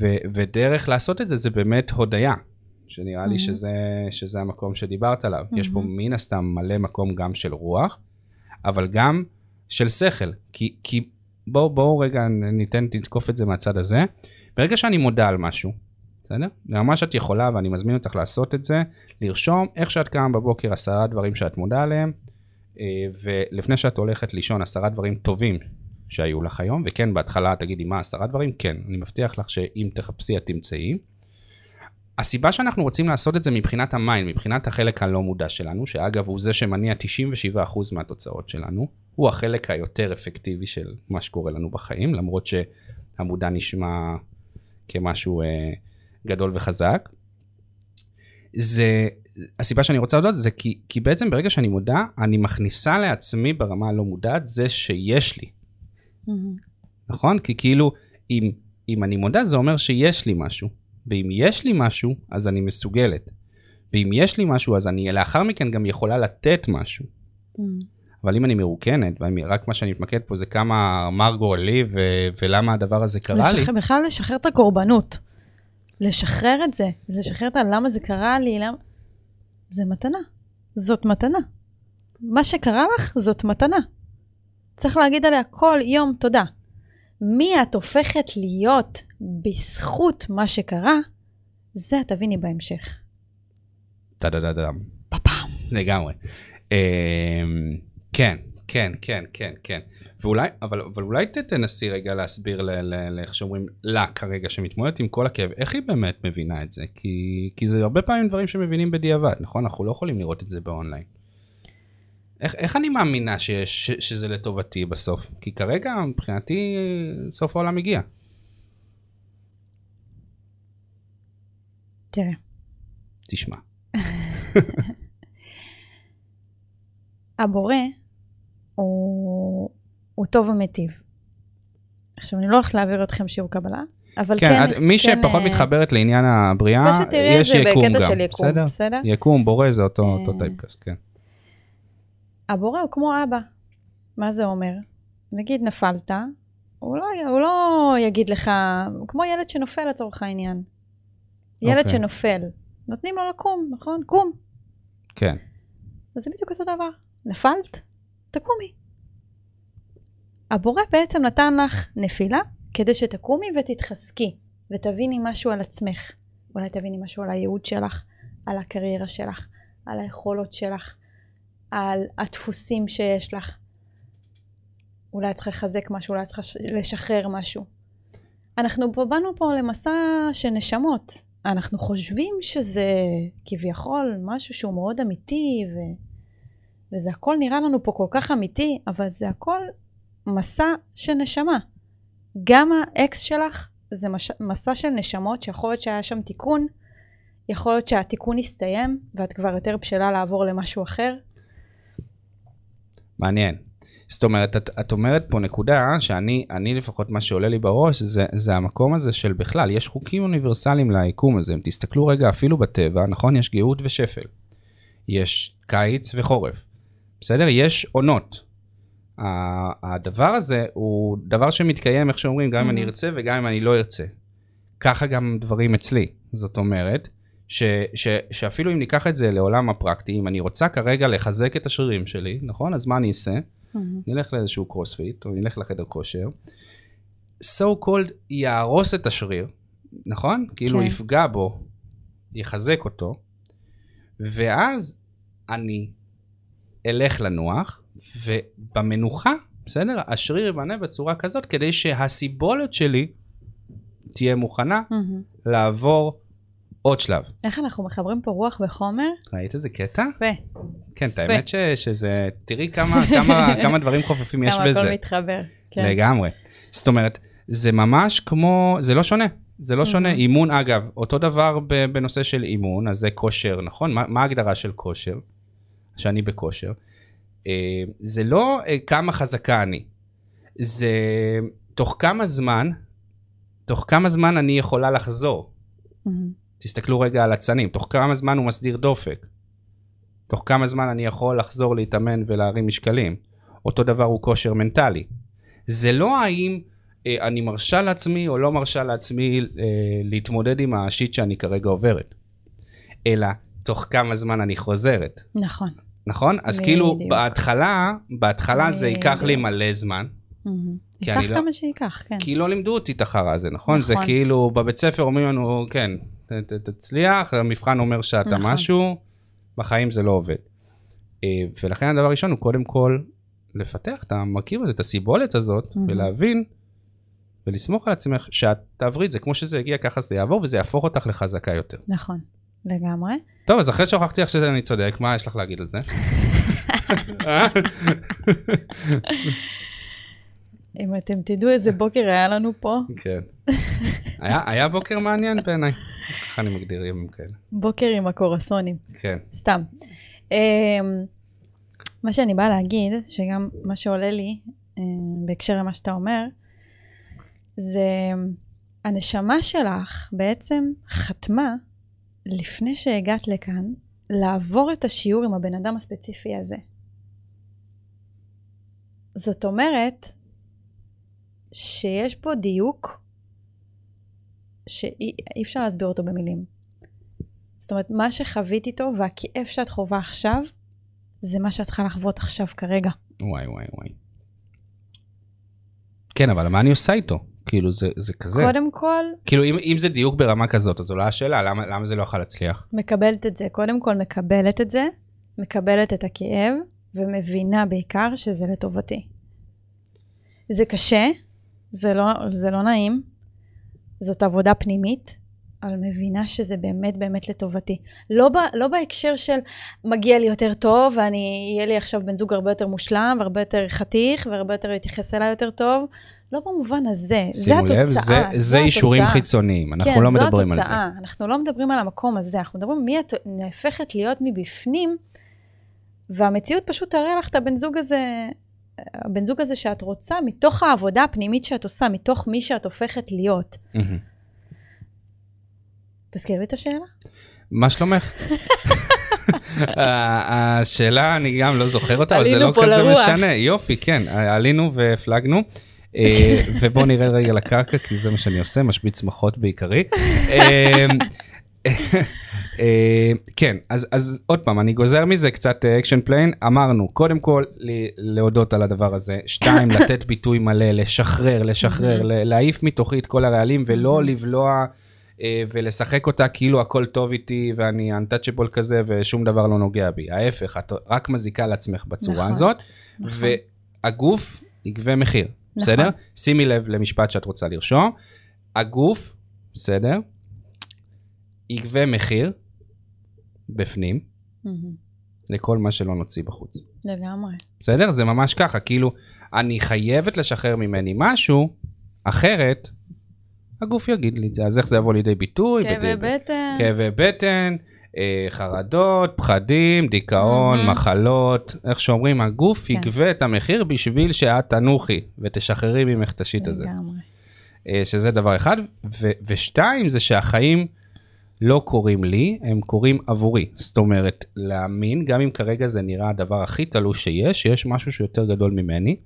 ו, ודרך לעשות את זה זה באמת הודיה, שנראה לי Mhm. שזה, שזה המקום שדיברת עליו. יש פה. מן הסתם מלא מקום גם של רוח, אבל גם של שכל. כי, כי בואו בוא רגע ניתן, נתקוף את זה מהצד הזה. ברגע שאני מודה על משהו, בסדר? ממש את יכולה ואני מזמין אותך לעשות את זה, לרשום איך שאת קמה בבוקר עשרה דברים שאת מודה עליהם, אה, ולפני שאת הולכת לישון עשרה דברים טובים שהיו לך היום, וכן בהתחלה תגידי מה עשרה דברים, כן, אני מבטיח לך שאם תחפשי את תמצאי. הסיבה שאנחנו רוצים לעשות את זה מבחינת ה mind, מבחינת החלק הלא מודע שלנו, שאגב הוא זה שמניע 97% מהתוצאות שלנו, הוא החלק היותר אפקטיבי של מה שקורה לנו בחיים, למרות שהמודע נשמע כמשהו אה, גדול וחזק. זה, הסיבה שאני רוצה לדעת זה כי, כי בעצם ברגע שאני מודע, אני מכניסה לעצמי ברמה הלא מודעת זה שיש לי, מהמם. נכון? כי כאילו, אם, אם אני מודע זה אומר שיש לי משהו, ואם יש לי משהו, אז אני מסוגלת. ואם יש לי משהו, אז אני לאחר מכן גם יכולה לתת משהו. מהמם. אבל אם אני מרוקנת, ורק מה שאני מתמקד פה זה כמה מר גורלי ו- ולמה הדבר הזה קרה לי, לשחרר, בכלל לשחרר את הקורבנות. לשחרר את זה, לשחרר את ה... למה זה קרה לי, למה... זה מתנה. זאת מתנה. מה שקרה לך זאת מתנה. צריך להגיד עליה כל יום תודה. מי את הופכת להיות בזכות מה שקרה, זה את תביני בהמשך. טה-דה-דה-דם. בפעם. לגמרי. אמ, כן, כן, כן, כן, כן. ואולי, אבל, אבל אולי תנסי רגע להסביר לאיך שאומרים, לה כרגע שמתמודדת עם כל הכאב, איך היא באמת מבינה את זה? כי, כי זה הרבה פעמים דברים שמבינים בדיעבד, נכון? אנחנו לא יכולים לראות את זה באונליין. איך, איך אני מאמינה שיש, ש, שזה לטובתי בסוף? כי כרגע מבחינתי סוף העולם הגיע. תראה, תשמע. הבורא הוא, הוא טוב ומיטיב. עכשיו, אני לא הולכת להעביר אתכם שיעור קבלה, אבל כן, כן... מי כן, שפחות אה, מתחברת לעניין הבריאה, פשוט תראי את יש זה יקום בקטע גם, של יקום, בסדר? בסדר? יקום, בורא זה אותו, אותו אה. טייפקאסט, כן. הבורא הוא כמו אבא. מה זה אומר? נגיד נפלת, הוא לא, הוא לא יגיד לך, הוא כמו ילד שנופל לצורך העניין. ילד אוקיי. שנופל, נותנים לו לקום, נכון? קום. כן. אז זה בדיוק אותו דבר. נפלת? תקומי. הבורא בעצם נתן לך נפילה כדי שתקומי ותתחזקי ותביני משהו על עצמך. אולי תביני משהו על הייעוד שלך, על הקריירה שלך, על היכולות שלך, על הדפוסים שיש לך. אולי את צריכה לחזק משהו, אולי את צריכה לשחרר משהו. אנחנו פה באנו פה למסע של נשמות. אנחנו חושבים שזה כביכול משהו שהוא מאוד אמיתי, ו... וזה הכל נראה לנו פה כל כך אמיתי, אבל זה הכל מסע של נשמה. גם האקס שלך זה מש... מסע של נשמות שיכול להיות שהיה שם תיקון, יכול להיות שהתיקון הסתיים ואת כבר יותר בשלה לעבור למשהו אחר. מעניין. זאת אומרת, את, את אומרת פה נקודה שאני, אני לפחות מה שעולה לי בראש זה, זה המקום הזה של בכלל, יש חוקים אוניברסליים ליקום הזה, אם תסתכלו רגע אפילו בטבע, נכון? יש גאות ושפל. יש קיץ וחורף. בסדר? יש עונות. הדבר הזה הוא דבר שמתקיים, איך שאומרים, גם אם אני Mhm. ארצה וגם אם אני לא ארצה. ככה גם דברים אצלי. זאת אומרת, ש, ש, שאפילו אם ניקח את זה לעולם הפרקטי, אם אני רוצה כרגע לחזק את השרירים שלי, נכון? אז מה אני אעשה? נלך לאיזשהו קרוספיט, או נלך לחדר כושר, so called יהרוס את השריר, נכון? כאילו כן. יפגע בו, יחזק אותו, ואז אני אלך לנוח, ובמנוחה, בסדר? השריר ייבנה בצורה כזאת כדי שהסיבולת שלי תהיה מוכנה מהמם. לעבור עוד שלב. איך אנחנו מחברים פה רוח וחומר? ראית איזה קטע? יפה. כן, את. האמת ש- שזה, תראי כמה, כמה, כמה דברים חופפים יש כמה בזה. הכל מתחבר. כן. לגמרי. זאת אומרת, זה ממש כמו, זה לא שונה. זה לא שונה. Mhm. אימון, אגב, אותו דבר בנושא של אימון, אז זה כושר, נכון? מה, מה ההגדרה של כושר? שאני בכושר. אה, זה לא אה, כמה חזקה אני. זה תוך כמה זמן, תוך כמה זמן אני יכולה לחזור. מהמם. תסתכלו רגע על אצנים, תוך כמה זמן הוא מסדיר דופק. תוך כמה זמן אני יכול לחזור להתאמן ולהרים משקלים. אותו דבר הוא כושר מנטלי. זה לא האם אה, אני מרשה לעצמי או לא מרשה לעצמי אה, להתמודד עם השיט שאני כרגע עוברת, אלא תוך כמה זמן אני חוזרת, נכון. נכון? אז כאילו. בהתחלה, בהתחלה זה ייקח לי. מלא זמן, ייקח לא- כמה שייקח, כן. כי לא לימדו אותי את החרא הזה, נכון? זה נכון. כאילו, בבית ספר אומרים לנו, כן, ת- ת- תצליח, המבחן אומר שאתה נכון. משהו, בחיים זה לא עובד. אה, ולכן הדבר הראשון הוא קודם כל לפתח את המרכיב הזה, את הסיבולת הזאת, מהמם. ולהבין ולסמוך על עצמך שאת תעברי את זה, כמו שזה הגיע, ככה זה יעבור, וזה יהפוך אותך לחזקה יותר. נכון. לגמרי. טוב, אז אחרי שהוכחתי לך שאני צודק, מה יש לך להגיד על זה? אם אתם תדעו איזה בוקר היה לנו פה, כן. היה היה בוקר מעניין בעיניי, ככה אני מגדיר ימים כאלה. בוקר עם הקורסונים. כן. סתם. אמ, מה שאני באה להגיד, שגם מה שעולה לי אמ, בהקשר למה שאתה אומר, זה הנשמה שלך בעצם חתמה לפני שהגעת לכאן לעבור את השיעור עם הבן אדם הספציפי הזה. זאת אומרת שיש פה דיוק שאי אי אפשר להסביר אותו במילים. זאת אומרת, מה שחווית איתו והכאב שאת חווה עכשיו, זה מה שאת צריכה לחוות עכשיו כרגע. וואי וואי וואי. כן, אבל מה אני עושה איתו? כאילו זה, זה כזה. קודם כל, כאילו אם, אם זה דיוק ברמה כזאת, אז עולה השאלה, למה, למה זה לא יכול להצליח? מקבלת את זה. קודם כל מקבלת את זה, מקבלת את הכאב, ומבינה בעיקר שזה לטובתי. זה קשה, זה לא, זה לא נעים, זאת עבודה פנימית, אבל מבינה שזה באמת באמת לטובתי. לא, ב, לא בהקשר של מגיע לי יותר טוב, ואני, יהיה לי עכשיו בן זוג הרבה יותר מושלם, והרבה יותר חתיך, והרבה יותר יתייחס אליי יותר טוב. לא במובן הזה, זה התוצאה. שימו לב, זה, זה אישורים התוצאה. חיצוניים, אנחנו כן, לא מדברים זו על זה. התוצאה. אנחנו לא מדברים על המקום הזה, אנחנו מדברים מי את נהפכת להיות מבפנים, והמציאות פשוט תראה לך את הבן זוג הזה, הבן זוג הזה שאת רוצה, מתוך העבודה הפנימית שאת עושה, מתוך מי שאת הופכת להיות. מהמם. תזכיר לי את השאלה. מה שלומך? ה- השאלה, אני גם לא זוכר אותה, אבל זה לא כזה לרוח. משנה. יופי, כן, עלינו והפלגנו. אה, ובואו נרד רגע לקרקע, כי זה מה שאני עושה, משבית צמחות בעיקרי. אה, אה, כן, אז, אז עוד פעם, אני גוזר מזה קצת action plan. אמרנו, קודם כל, ל- להודות על הדבר הזה. שתיים, לתת ביטוי מלא, לשחרר, לשחרר, להעיף מתוכי את כל הרעלים, ולא לבלוע אה, ולשחק אותה כאילו הכל טוב איתי ואני untouchable כזה ושום דבר לא נוגע בי. ההפך, את רק מזיקה לעצמך בצורה נכון, הזאת, נכון. והגוף יגבה מחיר, נכון. בסדר? שימי לב למשפט שאת רוצה לרשום. הגוף, בסדר? יגבה מחיר בפנים. לכל מה שלא נוציא בחוץ. לגמרי. בסדר? זה ממש ככה, כאילו, אני חייבת לשחרר ממני משהו, אחרת, הגוף יגיד לי את זה. אז איך זה יבוא לידי ביטוי? כאבי בדי- בטן. כאבי בטן, אה, חרדות, פחדים, דיכאון, מהמם. מחלות, איך שאומרים, הגוף כן. יגבה את המחיר בשביל שאת תנוחי ותשחררי ממך את השיט הזה. לגמרי. אה, שזה דבר אחד. ו- ושתיים, זה שהחיים לא קורים לי, הם קורים עבורי. זאת אומרת, להאמין, גם אם כרגע זה נראה הדבר הכי תלוש שיש, שיש משהו שיותר גדול ממני.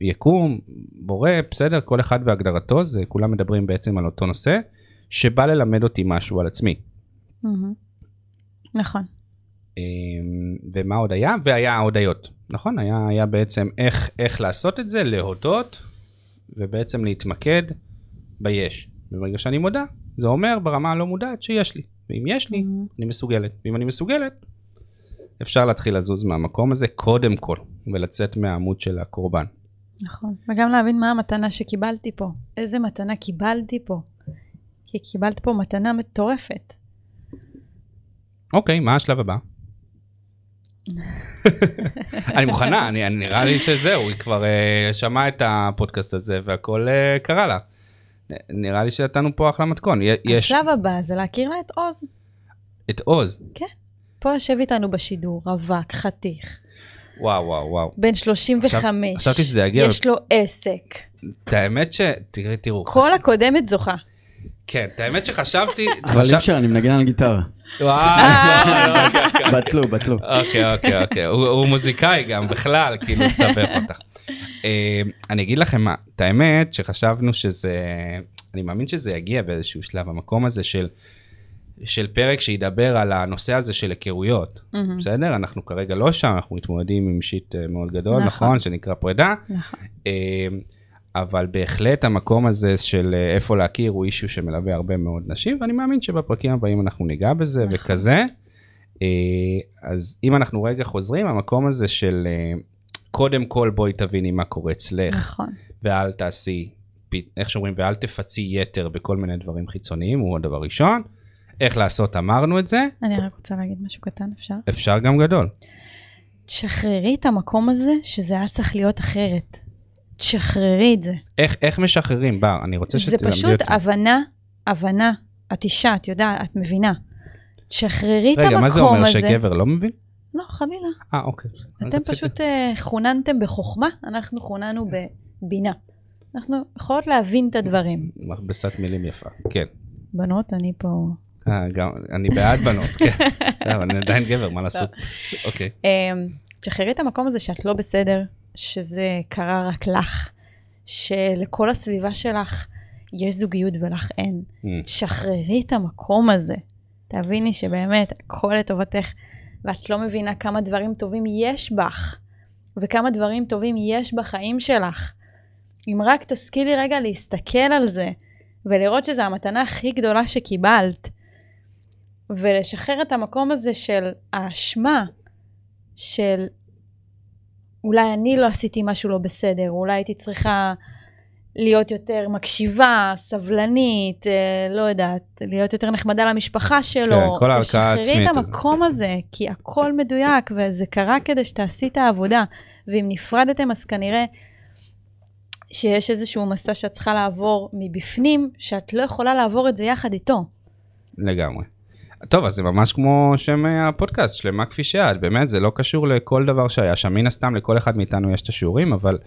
יקום, בורא, בסדר, כל אחד והגדרתו, זה כולם מדברים בעצם על אותו נושא, שבא ללמד אותי משהו על עצמי. נכון. אמ, ומה עוד היה? והיה הודיות, נכון? היה, היה בעצם איך, איך לעשות את זה, להודות, ובעצם להתמקד ביש. וברגע שאני מודה, זה אומר ברמה הלא מודעת שיש לי. ואם יש לי, מהמם. אני מסוגלת. ואם אני מסוגלת, אפשר להתחיל לזוז מהמקום הזה קודם כל, ולצאת מהעמוד של הקורבן. נכון. וגם להבין מה המתנה שקיבלתי פה. איזה מתנה קיבלתי פה. כי קיבלת פה מתנה מטורפת. אוקיי, מה השלב הבא? אני מוכנה, אני, אני נראה לי שזהו, היא כבר uh, שמעה את הפודקאסט הזה והכל uh, קרה לה. נראה לי שנתנו פה אחלה מתכון. יש השלב הבא זה להכיר לה את עוז. את עוז. פה יושב איתנו בשידור, רווק, חתיך, וואו, וואו, וואו. בן 35. חשבתי שזה יגיע- יש לו עסק. את האמת ש... תראי, תראו. כל חש- הקודמת זוכה. כן, את האמת שחשבתי... אבל אי חשב- אפשר, אני מנגן על גיטרה. וואו, אוקיי, אוקיי, בטלו, בטלו. אוקיי, אוקיי, אוקיי. הוא מוזיקאי גם, בכלל, כאילו, סבך אותך. אה, אני אגיד לכם מה, את האמת שחשבנו שזה... אני מאמין שזה יגיע באיזשהו שלב, המקום הזה של... של פרק שידבר על הנושא הזה של היכרויות, מהמם. בסדר? אנחנו כרגע לא שם, אנחנו מתמודדים עם שיט אה, מאוד גדול, נכון. נכון? שנקרא פרידה. נכון. אה, אבל בהחלט המקום הזה של איפה להכיר הוא אישיו שמלווה הרבה מאוד נשים, ואני מאמין שבפרקים הבאים אנחנו ניגע בזה נכון. וכזה. אז אם אנחנו רגע חוזרים, המקום הזה של קודם כל בואי תביני מה קורה אצלך, נכון. ואל תעשי, איך שאומרים, ואל תפצי יתר בכל מיני דברים חיצוניים, הוא הדבר ראשון. איך לעשות, אמרנו את זה, אני רק רוצה להגיד משהו קטן, אפשר? אפשר גם גדול. תשחררי את המקום הזה שזה היה צריך להיות אחרת. תשחררי את זה. איך, איך משחררים? בר, אני רוצה זה שתלמדי פשוט אותי. הבנה, הבנה. את אישה, את יודעת, את מבינה. תשחררי את המקום הזה. רגע, מה זה אומר, שגבר לא מבין? לא, חלילה. אה, אוקיי. אתם פשוט אה, חוננתם בחוכמה, אנחנו חוננו בבינה. אנחנו יכולות להבין את הדברים. מכבסת מילים יפה, כן. בנות, אני פה... אה, גם, אני בעד בנות, כן. בסדר, אני עדיין גבר, מה לעשות? אוקיי. אמ, תשחררי את המקום הזה שאת לא בסדר, שזה קרה רק לך, שלכל הסביבה שלך יש זוגיות ולך אין. Mm, תשחררי את המקום הזה. תביני שבאמת הכל לטובתך, ואת לא מבינה כמה דברים טובים יש בך, וכמה דברים טובים יש בחיים שלך. אם רק תשכילי רגע להסתכל על זה, ולראות שזו המתנה הכי גדולה שקיבלת, ולשחרר את המקום הזה של האשמה, של אולי אני לא עשיתי משהו לא בסדר, אולי הייתי צריכה להיות יותר מקשיבה, סבלנית, אה, לא יודעת, להיות יותר נחמדה למשפחה שלו. כן, כל ההלקאה העצמית. תשחררי את המקום הזה, כי הכל מדויק, וזה קרה כדי שתעשי את העבודה. ואם נפרדתם, אז כנראה שיש איזשהו מסע שאת צריכה לעבור מבפנים, שאת לא יכולה לעבור את זה יחד איתו. לגמרי. טוב, אז זה ממש כמו שם אה, הפודקאסט, שלמה כפי שאת, באמת, זה לא קשור לכל דבר שהיה שם. מן הסתם, לכל אחד מאיתנו יש את השיעורים, אבל,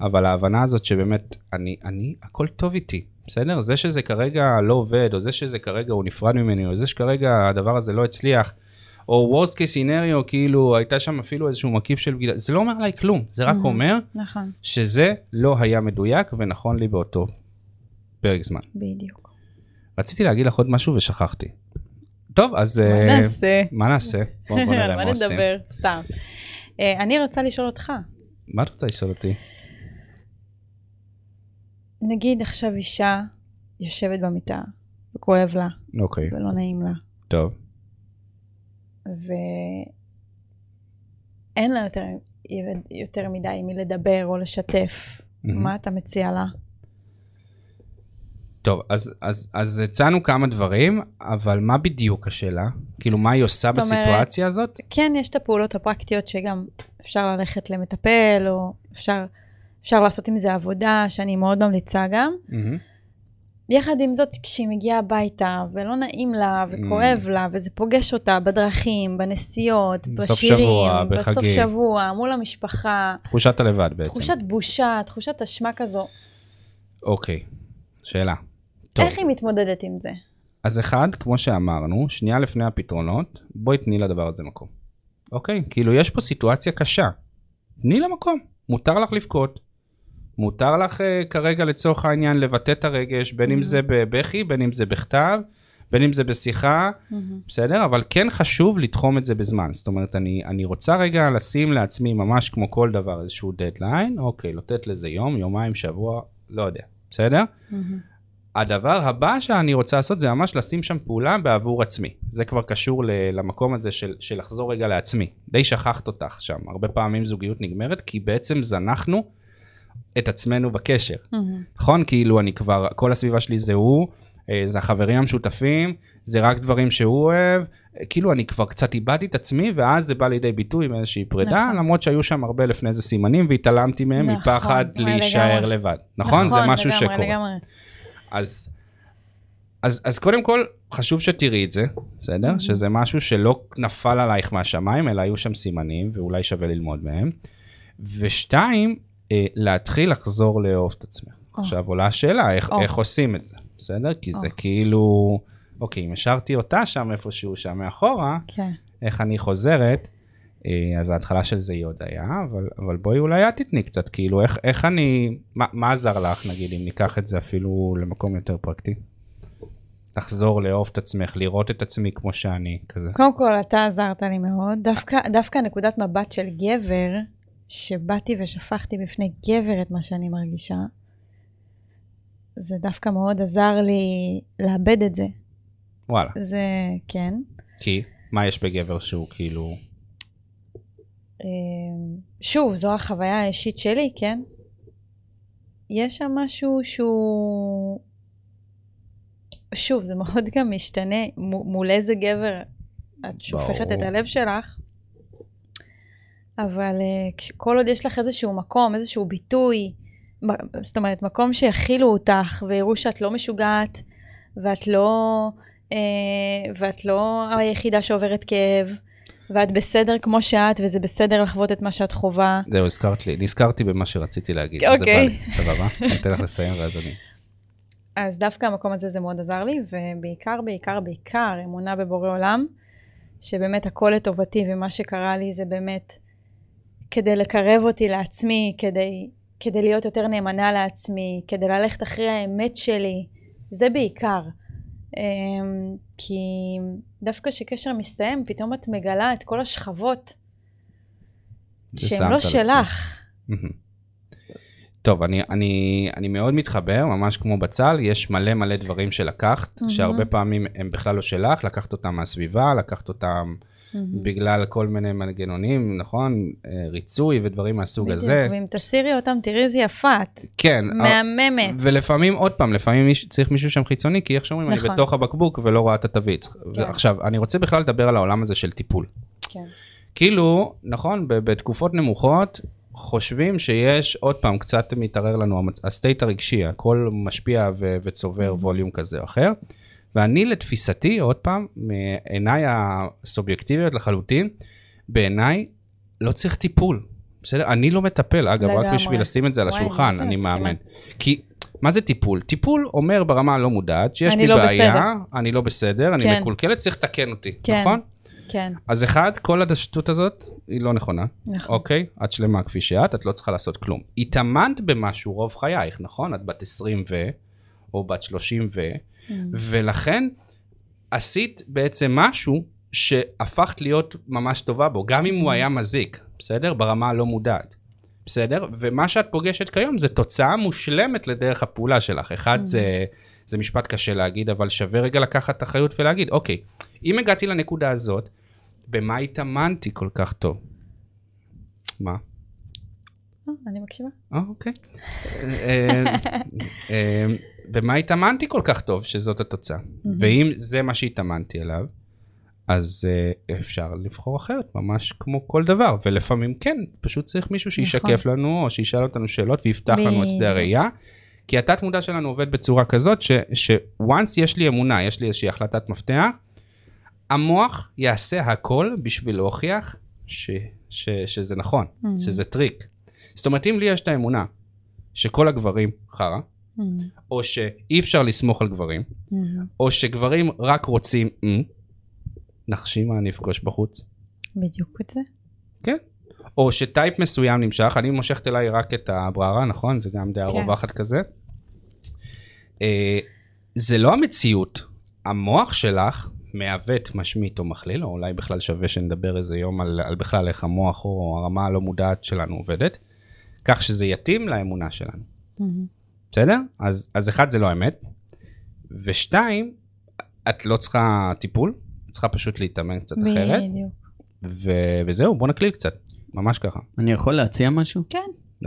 אבל ההבנה הזאת שבאמת, אני, אני, הכל טוב איתי, בסדר? זה שזה כרגע לא עובד, או זה שזה כרגע הוא נפרד ממני, או זה שכרגע הדבר הזה לא הצליח, או worst case scenario, כאילו, הייתה שם אפילו איזשהו מקיף של בגידה, זה לא אומר עליי כלום, זה רק אומר נכון, שזה לא היה מדויק ונכון לי באותו פרק זמן. בדיוק. רציתי להגיד לך עוד משהו ושכחתי. טוב, אז... מה אה, נעשה? מה נעשה? בוא בוא נראה מה מה עושים. נדבר? סתם. אה, אני רוצה לשאול אותך, מה את רוצה לשאול אותי? נגיד עכשיו אישה יושבת במיטה, וכואב לה, אוקיי, ולא נעים לה, טוב. ואין לה יותר, יותר מדי עם מי לדבר או לשתף. מהמם. מה אתה מציע לה? טוב, אז, אז, אז הצענו כמה דברים, אבל מה בדיוק השאלה? כאילו, מה היא עושה זאת אומרת- בסיטואציה הזאת? כן, יש את הפעולות הפרקטיות שגם אפשר ללכת למטפל, או אפשר, אפשר לעשות עם זה עבודה, שאני מאוד ממליצה גם. מהמם. יחד עם זאת, כשהיא מגיעה הביתה, ולא נעים לה, וכואב לה, וזה פוגש אותה בדרכים, בנסיעות, בסוף בשירים, שבוע, בסוף בחגים. שבוע, מול המשפחה, תחושת הלבד בעצם. תחושת בושה, תחושת אשמה כזו. אוקיי, שאלה. טוב, איך היא מתמודדת עם זה? אז אחד, כמו שאמרנו, שנייה לפני הפתרונות, בואי תני לדבר הזה מקום. אוקיי? כאילו, יש פה סיטואציה קשה. תני לה מקום. מותר לך לבכות. מותר לך uh, כרגע לצורך העניין לבטא את הרגש, בין אם Mhm. זה בבכי, בין אם זה בכתב, בין אם זה בשיחה, בסדר? אבל כן חשוב לתחום את זה בזמן. זאת אומרת, אני, אני רוצה רגע לשים לעצמי ממש כמו כל דבר איזשהו דדליין, אוקיי, לתת לזה יום, יומיים, שבוע, לא יודע, בסדר? הדבר הבא שאני רוצה לעשות זה ממש לשים שם פעולה בעבור עצמי. זה כבר קשור ל- למקום הזה של, של לחזור רגע לעצמי. די שכחת אותך שם. הרבה פעמים זוגיות נגמרת כי בעצם זנחנו את עצמנו בקשר. נכון? כאילו אני כבר, כל הסביבה שלי זה הוא, אה, זה החברים המשותפים, זה רק דברים שהוא אוהב. כאילו אני כבר קצת איבדתי את עצמי ואז זה בא לידי ביטוי מאיזושהי פרידה, נכון. למרות שהיו שם הרבה לפני זה סימנים והתעלמתי מהם נכון, מפחד להישאר לגמרי. לבד. נכון? זה משהו לגמרי, שקורה. לגמרי. אז, אז, אז קודם כל, חשוב שתראי את זה, בסדר? שזה משהו שלא נפל עלייך מהשמיים, אלא היו שם סימנים, ואולי שווה ללמוד מהם. ושתיים, להתחיל לחזור לאהוב את עצמך. או. עכשיו עולה השאלה, איך, או. איך עושים את זה, בסדר? כי זה או. כאילו, אוקיי, אם השארתי אותה שם איפשהו, שם מאחורה, כן. איך אני חוזרת, אה, אז ההתחלה של זה היא הודיה, אבל, אבל בואי אולי את תתני קצת, כאילו, איך, איך אני, מה, מה עזר לך, נגיד, אם ניקח את זה אפילו למקום יותר פרקטי? לחזור לאהוב את עצמך, לראות את עצמי כמו שאני, כזה. קודם כל, אתה עזרת לי מאוד. דווקא, דווקא נקודת מבט של גבר, שבאתי ושפכתי בפני גבר את מה שאני מרגישה, זה דווקא מאוד עזר לי לאבד את זה. וואלה. זה, כן. כי, מה יש בגבר שהוא כאילו, אה, שוב, זו החוויה האישית שלי, כן? יש שם משהו שהוא... שוב, זה מאוד גם משתנה מו- מול איזה גבר את שופכת ברור. את הלב שלך, אבל אה, כל עוד יש לך איזשהו מקום, איזשהו ביטוי, זאת אומרת, מקום שיכילו אותך ויראו שאת לא משוגעת, ואת לא, אה, ואת לא היחידה שעוברת כאב, ואת בסדר כמו שאת, וזה בסדר לחוות את מה שאת חווה. זהו, הזכרת לי, נזכרתי במה שרציתי להגיד. אוקיי. סבבה? אני אתן לך לסיים ואז אני... אז דווקא המקום הזה זה מאוד עזר לי, ובעיקר, בעיקר, בעיקר אמונה בבורא עולם, שבאמת הכל לטובתי, ומה שקרה לי זה באמת כדי לקרב אותי לעצמי, כדי, כדי להיות יותר נאמנה לעצמי, כדי ללכת אחרי האמת שלי, זה בעיקר. אמ, כי דווקא כשקשר מסתיים, פתאום את מגלה את כל השכבות שהן לא. שלך. טוב, אני, אני, אני מאוד מתחבר, ממש כמו בצל, יש מלא מלא דברים שלקחת, מהמם. שהרבה פעמים הם בכלל לא שלך, לקחת אותם מהסביבה, לקחת אותם מהמם. בגלל כל מיני מנגנונים, נכון? אה, ריצוי ודברים מהסוג בדיוק, הזה. ואם תסירי אותם, תראי איזה יפה את. כן. מהממת. ולפעמים, עוד פעם, לפעמים מיש- צריך מישהו שם חיצוני, כי איך שאומרים, אני נכון. בתוך הבקבוק ולא רואה את התווית. כן. עכשיו, אני רוצה בכלל לדבר על העולם הזה של טיפול. כן. כאילו, נכון, בתקופות נמוכות, חושבים שיש, עוד פעם, קצת מתערער לנו הסטייט הרגשי, הכל משפיע ו- וצובר ווליום כזה או אחר. ואני לתפיסתי, עוד פעם, מעיניי הסובייקטיביות לחלוטין, בעיניי לא צריך טיפול. בסדר? אני לא מטפל, אגב, רק. בשביל לשים את זה על השולחן, אני. מאמן. כי, מה זה טיפול? טיפול אומר ברמה הלא מודעת, שיש לי לא בעיה, בסדר. אני לא בסדר, אני כן. מקולקלת, צריך לתקן אותי, כן. נכון? כן, אז אחד, כל השטות הזאת היא לא נכונה, נכון. אוקיי? את שלמה כפי שאת, את לא צריכה לעשות כלום. התאמנת במשהו רוב חייך, נכון? את בת 20 ו... או בת 30 ו... Mm. ולכן עשית בעצם משהו שהפכת להיות ממש טובה בו, גם אם הוא היה מזיק, בסדר? ברמה הלא מודעת. בסדר? ומה שאת פוגשת כיום זה תוצאה מושלמת לדרך הפעולה שלך. אחד זה, זה משפט קשה להגיד, אבל שווה רגע לקחת אחריות ולהגיד, אוקיי, אם הגעתי לנקודה הזאת, במה התאמנתי כל כך טוב? מה? אה, אני מקשיבה. אה, אוקיי. במה התאמנתי כל כך טוב שזאת התוצאה? ואם זה מה שהתאמנתי אליו, אז אה, אפשר לבחור אחרת, ממש כמו כל דבר. ולפעמים כן, פשוט צריך מישהו שישקף לנו, או שישאל אותנו שאלות ויפתח לנו את שדה. הראייה. כי התת מודע שלנו עובד בצורה כזאת, ש-once יש לי אמונה, יש לי איזושהי החלטת מפתח, המוח יעשה הכל בשביל להוכיח ש, ש, שזה נכון, Mhm. שזה טריק. זאת אומרת, אם לי יש את האמונה שכל הגברים חרא, Mm, או שאי אפשר לסמוך על גברים, mm, או שגברים רק רוצים, "מ", נחשי מה אני אפגוש בחוץ. בדיוק את זה. כן. או ש type מסוים נמשך, אני מושכת אליי רק את הבררה, נכון? זה גם דעה כן. רווחת כזה. אה, זה לא המציאות. המוח שלך מעוות, משמיט או מכליל, או אולי בכלל שווה שנדבר איזה יום על, על בכלל איך המוח או הרמה הלא מודעת שלנו עובדת, כך שזה יתאים לאמונה שלנו. Mm, בסדר? אז, אז אחד זה לא האמת, ושתיים, את לא צריכה טיפול, את צריכה פשוט להתאמן קצת אחרת, בדיוק. ו- וזהו, בוא נקליל קצת, ממש ככה. אני יכול להציע משהו? כן.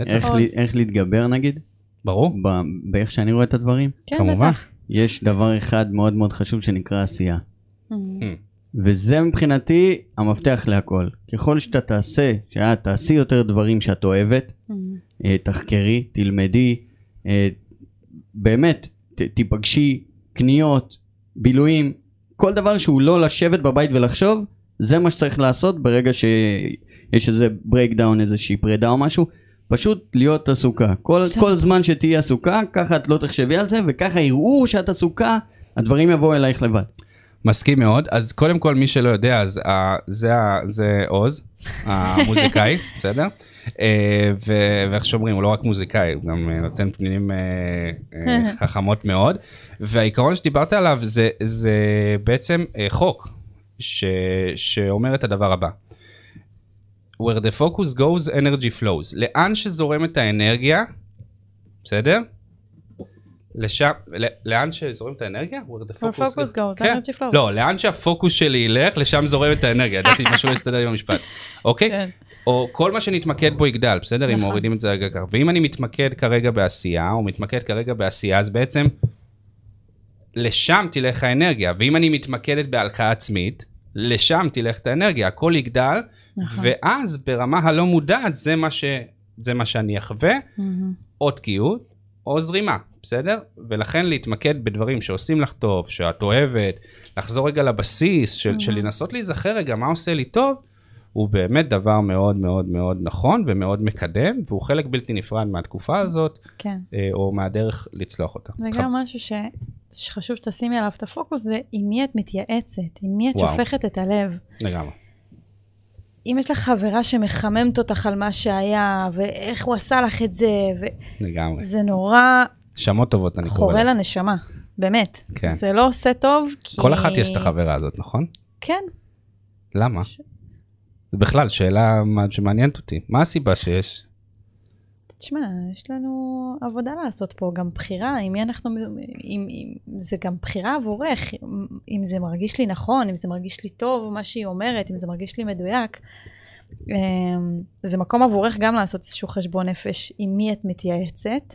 איך. לי, איך להתגבר נגיד? ברור. ב- באיך שאני רואה את הדברים? כן, כמובן. בטח. יש דבר אחד מאוד מאוד חשוב שנקרא עשייה. Mm, וזה מבחינתי המפתח להכל. ככל שאתה תעשה, שאת תעשי יותר דברים שאת אוהבת, mm, אה, תחקרי, תלמדי, באמת, ת, תיפגשי, קניות, בילויים, כל דבר שהוא לא לשבת בבית ולחשוב, זה מה שצריך לעשות ברגע שיש איזה breakdown, איזושהי פרידה או משהו, פשוט להיות עסוקה. כל, עכשיו- כל זמן שתהיי עסוקה, ככה את לא תחשבי על זה, וככה יראו שאת עסוקה, הדברים יבואו אלייך לבד. מסכים מאוד. אז קודם כל, מי שלא יודע, אז זה, ה- זה עוז, המוזיקאי, בסדר? ו- ואיך שאומרים, הוא לא רק מוזיקאי, הוא גם uh, נותן פנינים חכמות מאוד. והעיקרון שדיברת עליו זה, זה בעצם חוק ש- שאומר את הדבר הבא. where the focus goes, energy flows. לאן שזורמת האנרגיה, בסדר? לשם, לאן האנרגיה? where the Where focus goes, כן. energy flows. לא, לאן שהפוקוס שלי ילך, לשם זורמת האנרגיה. ידעתי משהו יסתדר עם המשפט. אוקיי? כן. או כל מה שנתמקד בו יגדל, בסדר? אם נכון. מורידים את זה רגע ככה. ואם אני מתמקד כרגע בעשייה, או מתמקד כרגע בעשייה, אז בעצם לשם תלך האנרגיה. ואם אני מתמקדת בהלקאה עצמית, לשם תלך את האנרגיה. הכל יגדל, נכון. ואז ברמה הלא מודעת זה מה, ש... זה מה שאני אחווה, או תקיעות או זרימה, בסדר? ולכן להתמקד בדברים שעושים לך טוב, שאת אוהבת, לחזור רגע לבסיס של, של לנסות להיזכר רגע מה עושה לי טוב, הוא באמת דבר מאוד מאוד מאוד נכון ומאוד מקדם, והוא חלק בלתי נפרד מהתקופה הזאת, כן. אה, או מהדרך לצלוח אותה. וגם משהו ש... שחשוב שתשימי עליו את הפוקוס זה עם מי את מתייעצת, עם מי את וואו. שופכת את הלב. לגמרי. אם יש לך חברה שמחממת אותך על מה שהיה, ואיך הוא עשה לך את זה, לגמרי. וזה נורא שמות טובות אני קורא חורה. לנשמה, באמת. כן. זה לא עושה טוב, כי... כל אחת יש את החברה הזאת, נכון? כן. למה? זה בכלל שאלה שמעניינת אותי. מה הסיבה שיש? תשמע, יש לנו עבודה לעשות פה, גם בחירה, עם מי אנחנו, אם, אם, זה גם בחירה עבורך, אם זה מרגיש לי נכון, אם זה מרגיש לי טוב, מה שהיא אומרת, אם זה מרגיש לי מדויק. אמ, זה מקום עבורך גם לעשות איזשהו חשבון נפש עם מי את מתייעצת,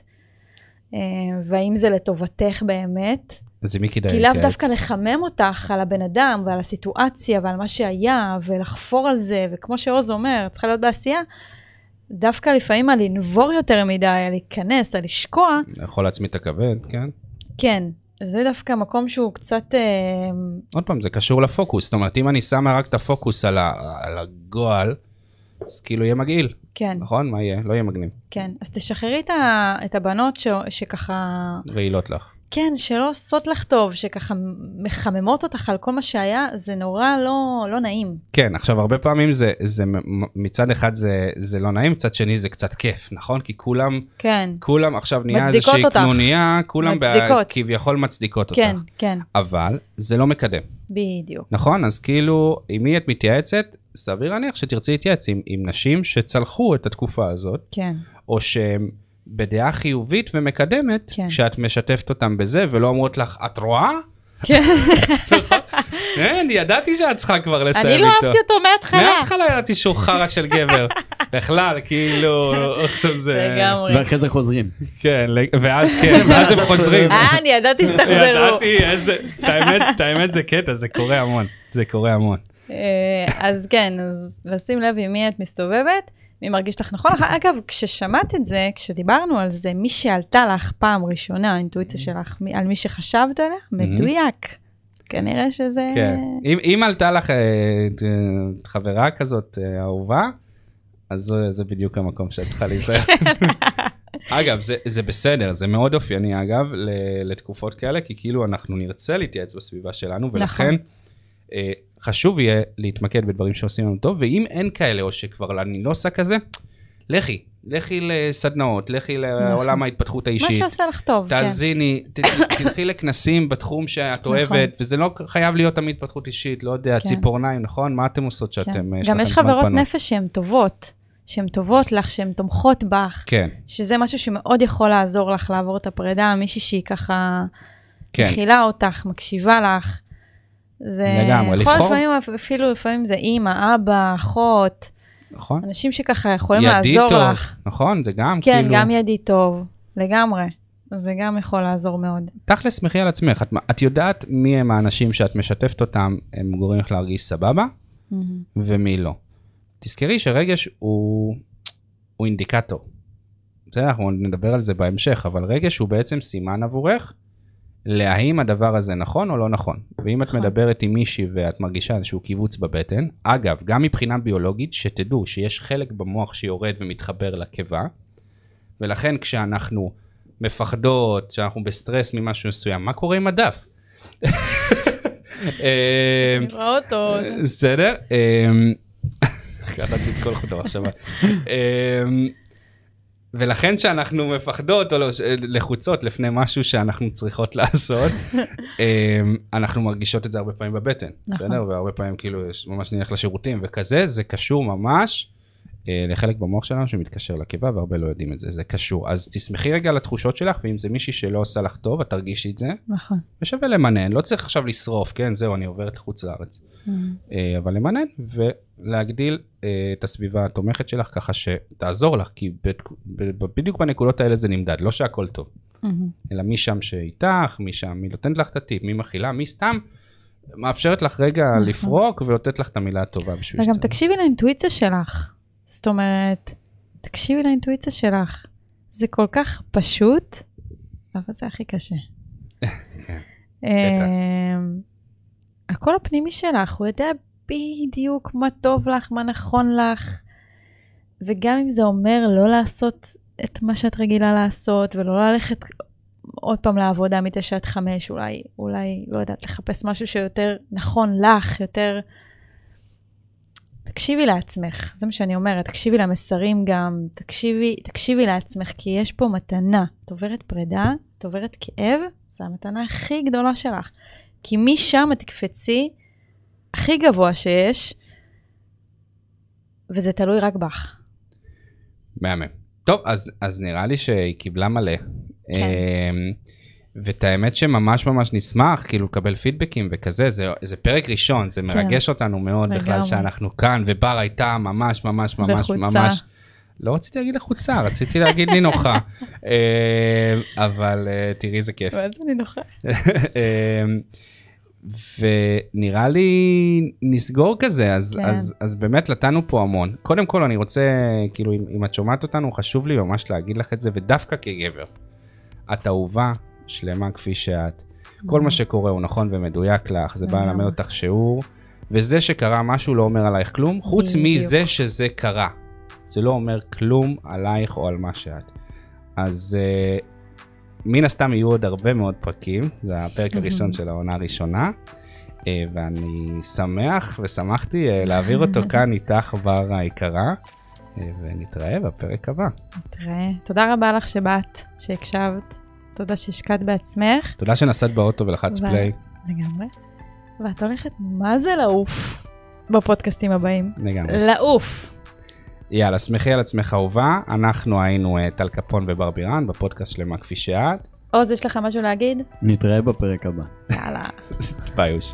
והאם זה לטובתך באמת. אז עם מי כדאי כי לאו להתייעץ? דווקא לחמם אותך על הבן אדם ועל הסיטואציה ועל מה שהיה, ולחפור על זה, וכמו שעוז אומר, צריכה להיות בעשייה. דווקא לפעמים על לנבור יותר מדי, על להיכנס, על לשקוע, יכול להצמיד את הכבד, כן? כן, זה דווקא מקום שהוא קצת... אה, עוד פעם, זה קשור לפוקוס. זאת אומרת, אם אני שמה רק את הפוקוס על, ה, על הגועל, אז כאילו יהיה מגעיל, כן, נכון? מה יהיה? לא יהיה מגניב. כן. אז תשחררי את, ה, את הבנות ש, שככה... רעילות לך. כן, שלא עושות לך טוב, שככה מחממות אותך על כל מה שהיה, זה נורא לא, לא נעים. כן, עכשיו הרבה פעמים זה, זה מצד אחד זה, זה לא נעים, מצד שני זה קצת כיף, נכון? כי כולם, כן, כולם עכשיו נהיה איזושהי אותך. קנוניה, כולם מצדיקות. כביכול מצדיקות כן, אותך. כן, אבל זה לא מקדם, בדיוק. נכון? אז כאילו, עם מי את מתייעצת? סביר להניח שתרצי להתייעץ עם, עם נשים שצלחו את התקופה הזאת, כן, או שהן בדעה חיובית ומקדמת, כן. כשאת משתפת אותם בזה, ולא אומרות לך, את רואה? כן. כן, ידעתי שאת צריכה כבר לסיים אני איתו. לא אהבתי אותו מההתחלה. מההתחלה ידעתי שהוא חרא של גבר. בכלל, כאילו, עכשיו זה... לגמרי. ואחרי זה חוזרים. כן, ואז כן, ואז הם חוזרים. אה, אני ידעתי שתחזרו. ידעתי, איזה... את האמת, את האמת זה קטע, זה קורה המון. זה קורה המון. אה, אז כן, אז לשים לב עם מי את מסתובבת, מי מרגיש לך נכון. אגב, כששמעת את זה, כשדיברנו על זה, מי שעלתה לך פעם ראשונה, האינטואיציה שלך, מי- על מי שחשבת עליה, מדויק. כנראה שזה... כן. אם- אם עלתה לך אה, אה, חברה כזאת אה, אהובה, אז זה- זה בדיוק המקום שאת צריכה להיזהר. אגב, זה, זה בסדר, זה מאוד אופייני אגב לתקופות כאלה, כי כאילו אנחנו נרצה להתייעץ בסביבה שלנו, ולכן אה, חשוב יהיה להתמקד בדברים שעושים לנו טוב, ואם אין כאלה, או שכבר אני לא עושה כזה, לכי, לכי לסדנאות, לכי לעולם ההתפתחות מה האישית. שעושה לך טוב, כן. תאזיני, תלכי לכנסים בתחום שאת נכון. אוהבת, וזה לא חייב להיות תמיד התפתחות אישית, לא יודע, כן. ציפורניים, נכון? מה אתם עושות כן. שאתם, גם יש לכם זמן חברות פנוי? נפש שהן טובות, שהן טובות לך, שהן תומכות בך, כן, שזה משהו שמאוד יכול לעזור לך לעבור את הפרידה, מישהי שהיא ככה כן, מכילה אותך, מקשיבה לך. זה לגמרי, יכול לבחור- לפעמים, אפילו לפעמים זה אימא, אבא, אחות, נכון. אנשים שככה יכולים לעזור טוב, לך. נכון, זה גם כן, כאילו, גם ידיד טוב, לגמרי. זה גם יכול לעזור מאוד. תכל'ס סמכי על עצמך, את- את יודעת מי הם האנשים שאת משתפת אותם, הם גורמים לך להרגיש סבבה, ומי לא. תזכרי שרגש הוא, הוא אינדיקטור. בסדר, אנחנו נדבר על זה בהמשך, אבל רגש הוא בעצם סימן עבורך להאם הדבר הזה נכון או לא נכון. ואם את נכון. מדברת עם מישהי ואת מרגישה איזשהו קיבוץ בבטן, אגב, גם מבחינה ביולוגית, שתדעו שיש חלק במוח שיורד ומתחבר לקיבה, ולכן כשאנחנו מפחדות, כשאנחנו בסטרס ממשהו מסוים, מה קורה עם הדף? אמ, נראה אותו. בסדר. אמ, קראתי את כל עכשיו. ולכן כשאנחנו מפחדות או לא- לחוצות לפני משהו שאנחנו צריכות לעשות, אמ, אנחנו מרגישות את זה הרבה פעמים בבטן, נכון. בסדר? והרבה פעמים כאילו יש- ממש נלך לשירותים וכזה, זה קשור ממש אה, לחלק במוח שלנו שמתקשר לקיבה והרבה לא יודעים את זה, זה קשור. אז תסמכי רגע על התחושות שלך, ואם זה מישהי שלא עושה לך טוב, את תרגישי את זה, נכון. ושווה למנן, לא צריך עכשיו לשרוף, כן, זהו, אני עוברת לחוץ לארץ. אה, אבל למנן ולהגדיל את הסביבה התומכת שלך ככה שתעזור לך, כי בדיוק בנקודות האלה זה נמדד, לא שהכל טוב, אלא מי שם שאיתך, מי שם, מי נותנת לך את הטיפ, מי מכילה, מי סתם מאפשרת לך רגע נכון. לפרוק ונותנת לך את המילה הטובה בשביל וגם שאתה- תקשיבי לאינטואיציה שלך. זאת אומרת, תקשיבי לאינטואיציה שלך. זה כל כך פשוט, אבל זה הכי קשה. כן. אמ, הקול הפנימי שלך, הוא יודע בדיוק מה טוב לך, מה נכון לך, וגם אם זה אומר לא לעשות את מה שאת רגילה לעשות, ולא ללכת עוד פעם לעבודה מתשע עד חמש, אולי, אולי, לא יודעת, לחפש משהו שיותר נכון לך, יותר... תקשיבי לעצמך, זה מה שאני אומרת, תקשיבי למסרים גם, תקשיבי, תקשיבי לעצמך, כי יש פה מתנה. את עוברת פרידה, את עוברת כאב, זו המתנה הכי גדולה שלך. כי משם את תקפצי הכי גבוה שיש, וזה תלוי רק בך. מהמם. טוב, אז, אז נראה לי שהיא קיבלה מלא. כן. אמ, ואת האמת שממש ממש נשמח כאילו לקבל פידבקים וכזה, זה, זה פרק ראשון, זה מרגש אותנו מאוד בכלל כן. לגמרי. שאנחנו כאן, ובר הייתה ממש ממש ממש לחוצה. ממש, לא רציתי להגיד לחוצה, רציתי להגיד נינוחה, אה, אבל אה, תראי איזה כיף. ואז אני נוחה. ונראה לי נסגור כזה, אז, כן. אז, אז באמת נתנו פה המון. קודם כל אני רוצה, כאילו אם, אם את שומעת אותנו, חשוב לי ממש להגיד לך את זה, ודווקא כגבר. את אהובה, שלמה כפי שאת. כל מה שקורה הוא נכון ומדויק לך, זה בא. ללמד אותך שיעור, וזה שקרה משהו לא אומר עלייך כלום, חוץ. מזה שזה קרה. זה לא אומר כלום עלייך או על מה שאת. אז uh, מן הסתם יהיו עוד הרבה מאוד פרקים, זה הפרק הראשון של העונה הראשונה, uh, ואני שמח ושמחתי uh, להעביר אותו כאן איתך, בר היקרה, uh, ונתראה בפרק הבא. תראה, תודה רבה לך שבאת, שהקשבת, תודה שהשקעת בעצמך. תודה שנסעת באוטו ולחצת ו- פליי, לגמרי. ואת הולכת מה זה לעוף בפודקאסטים הבאים. לגמרי. לעוף. יאללה, שמחי על עצמך אהובה, אנחנו היינו uh, טל קפון ובר בירן בפודקאסט שלמה כפי שאת, עוז, יש לך משהו להגיד? נתראה בפרק הבא. יאללה. ביי אוש.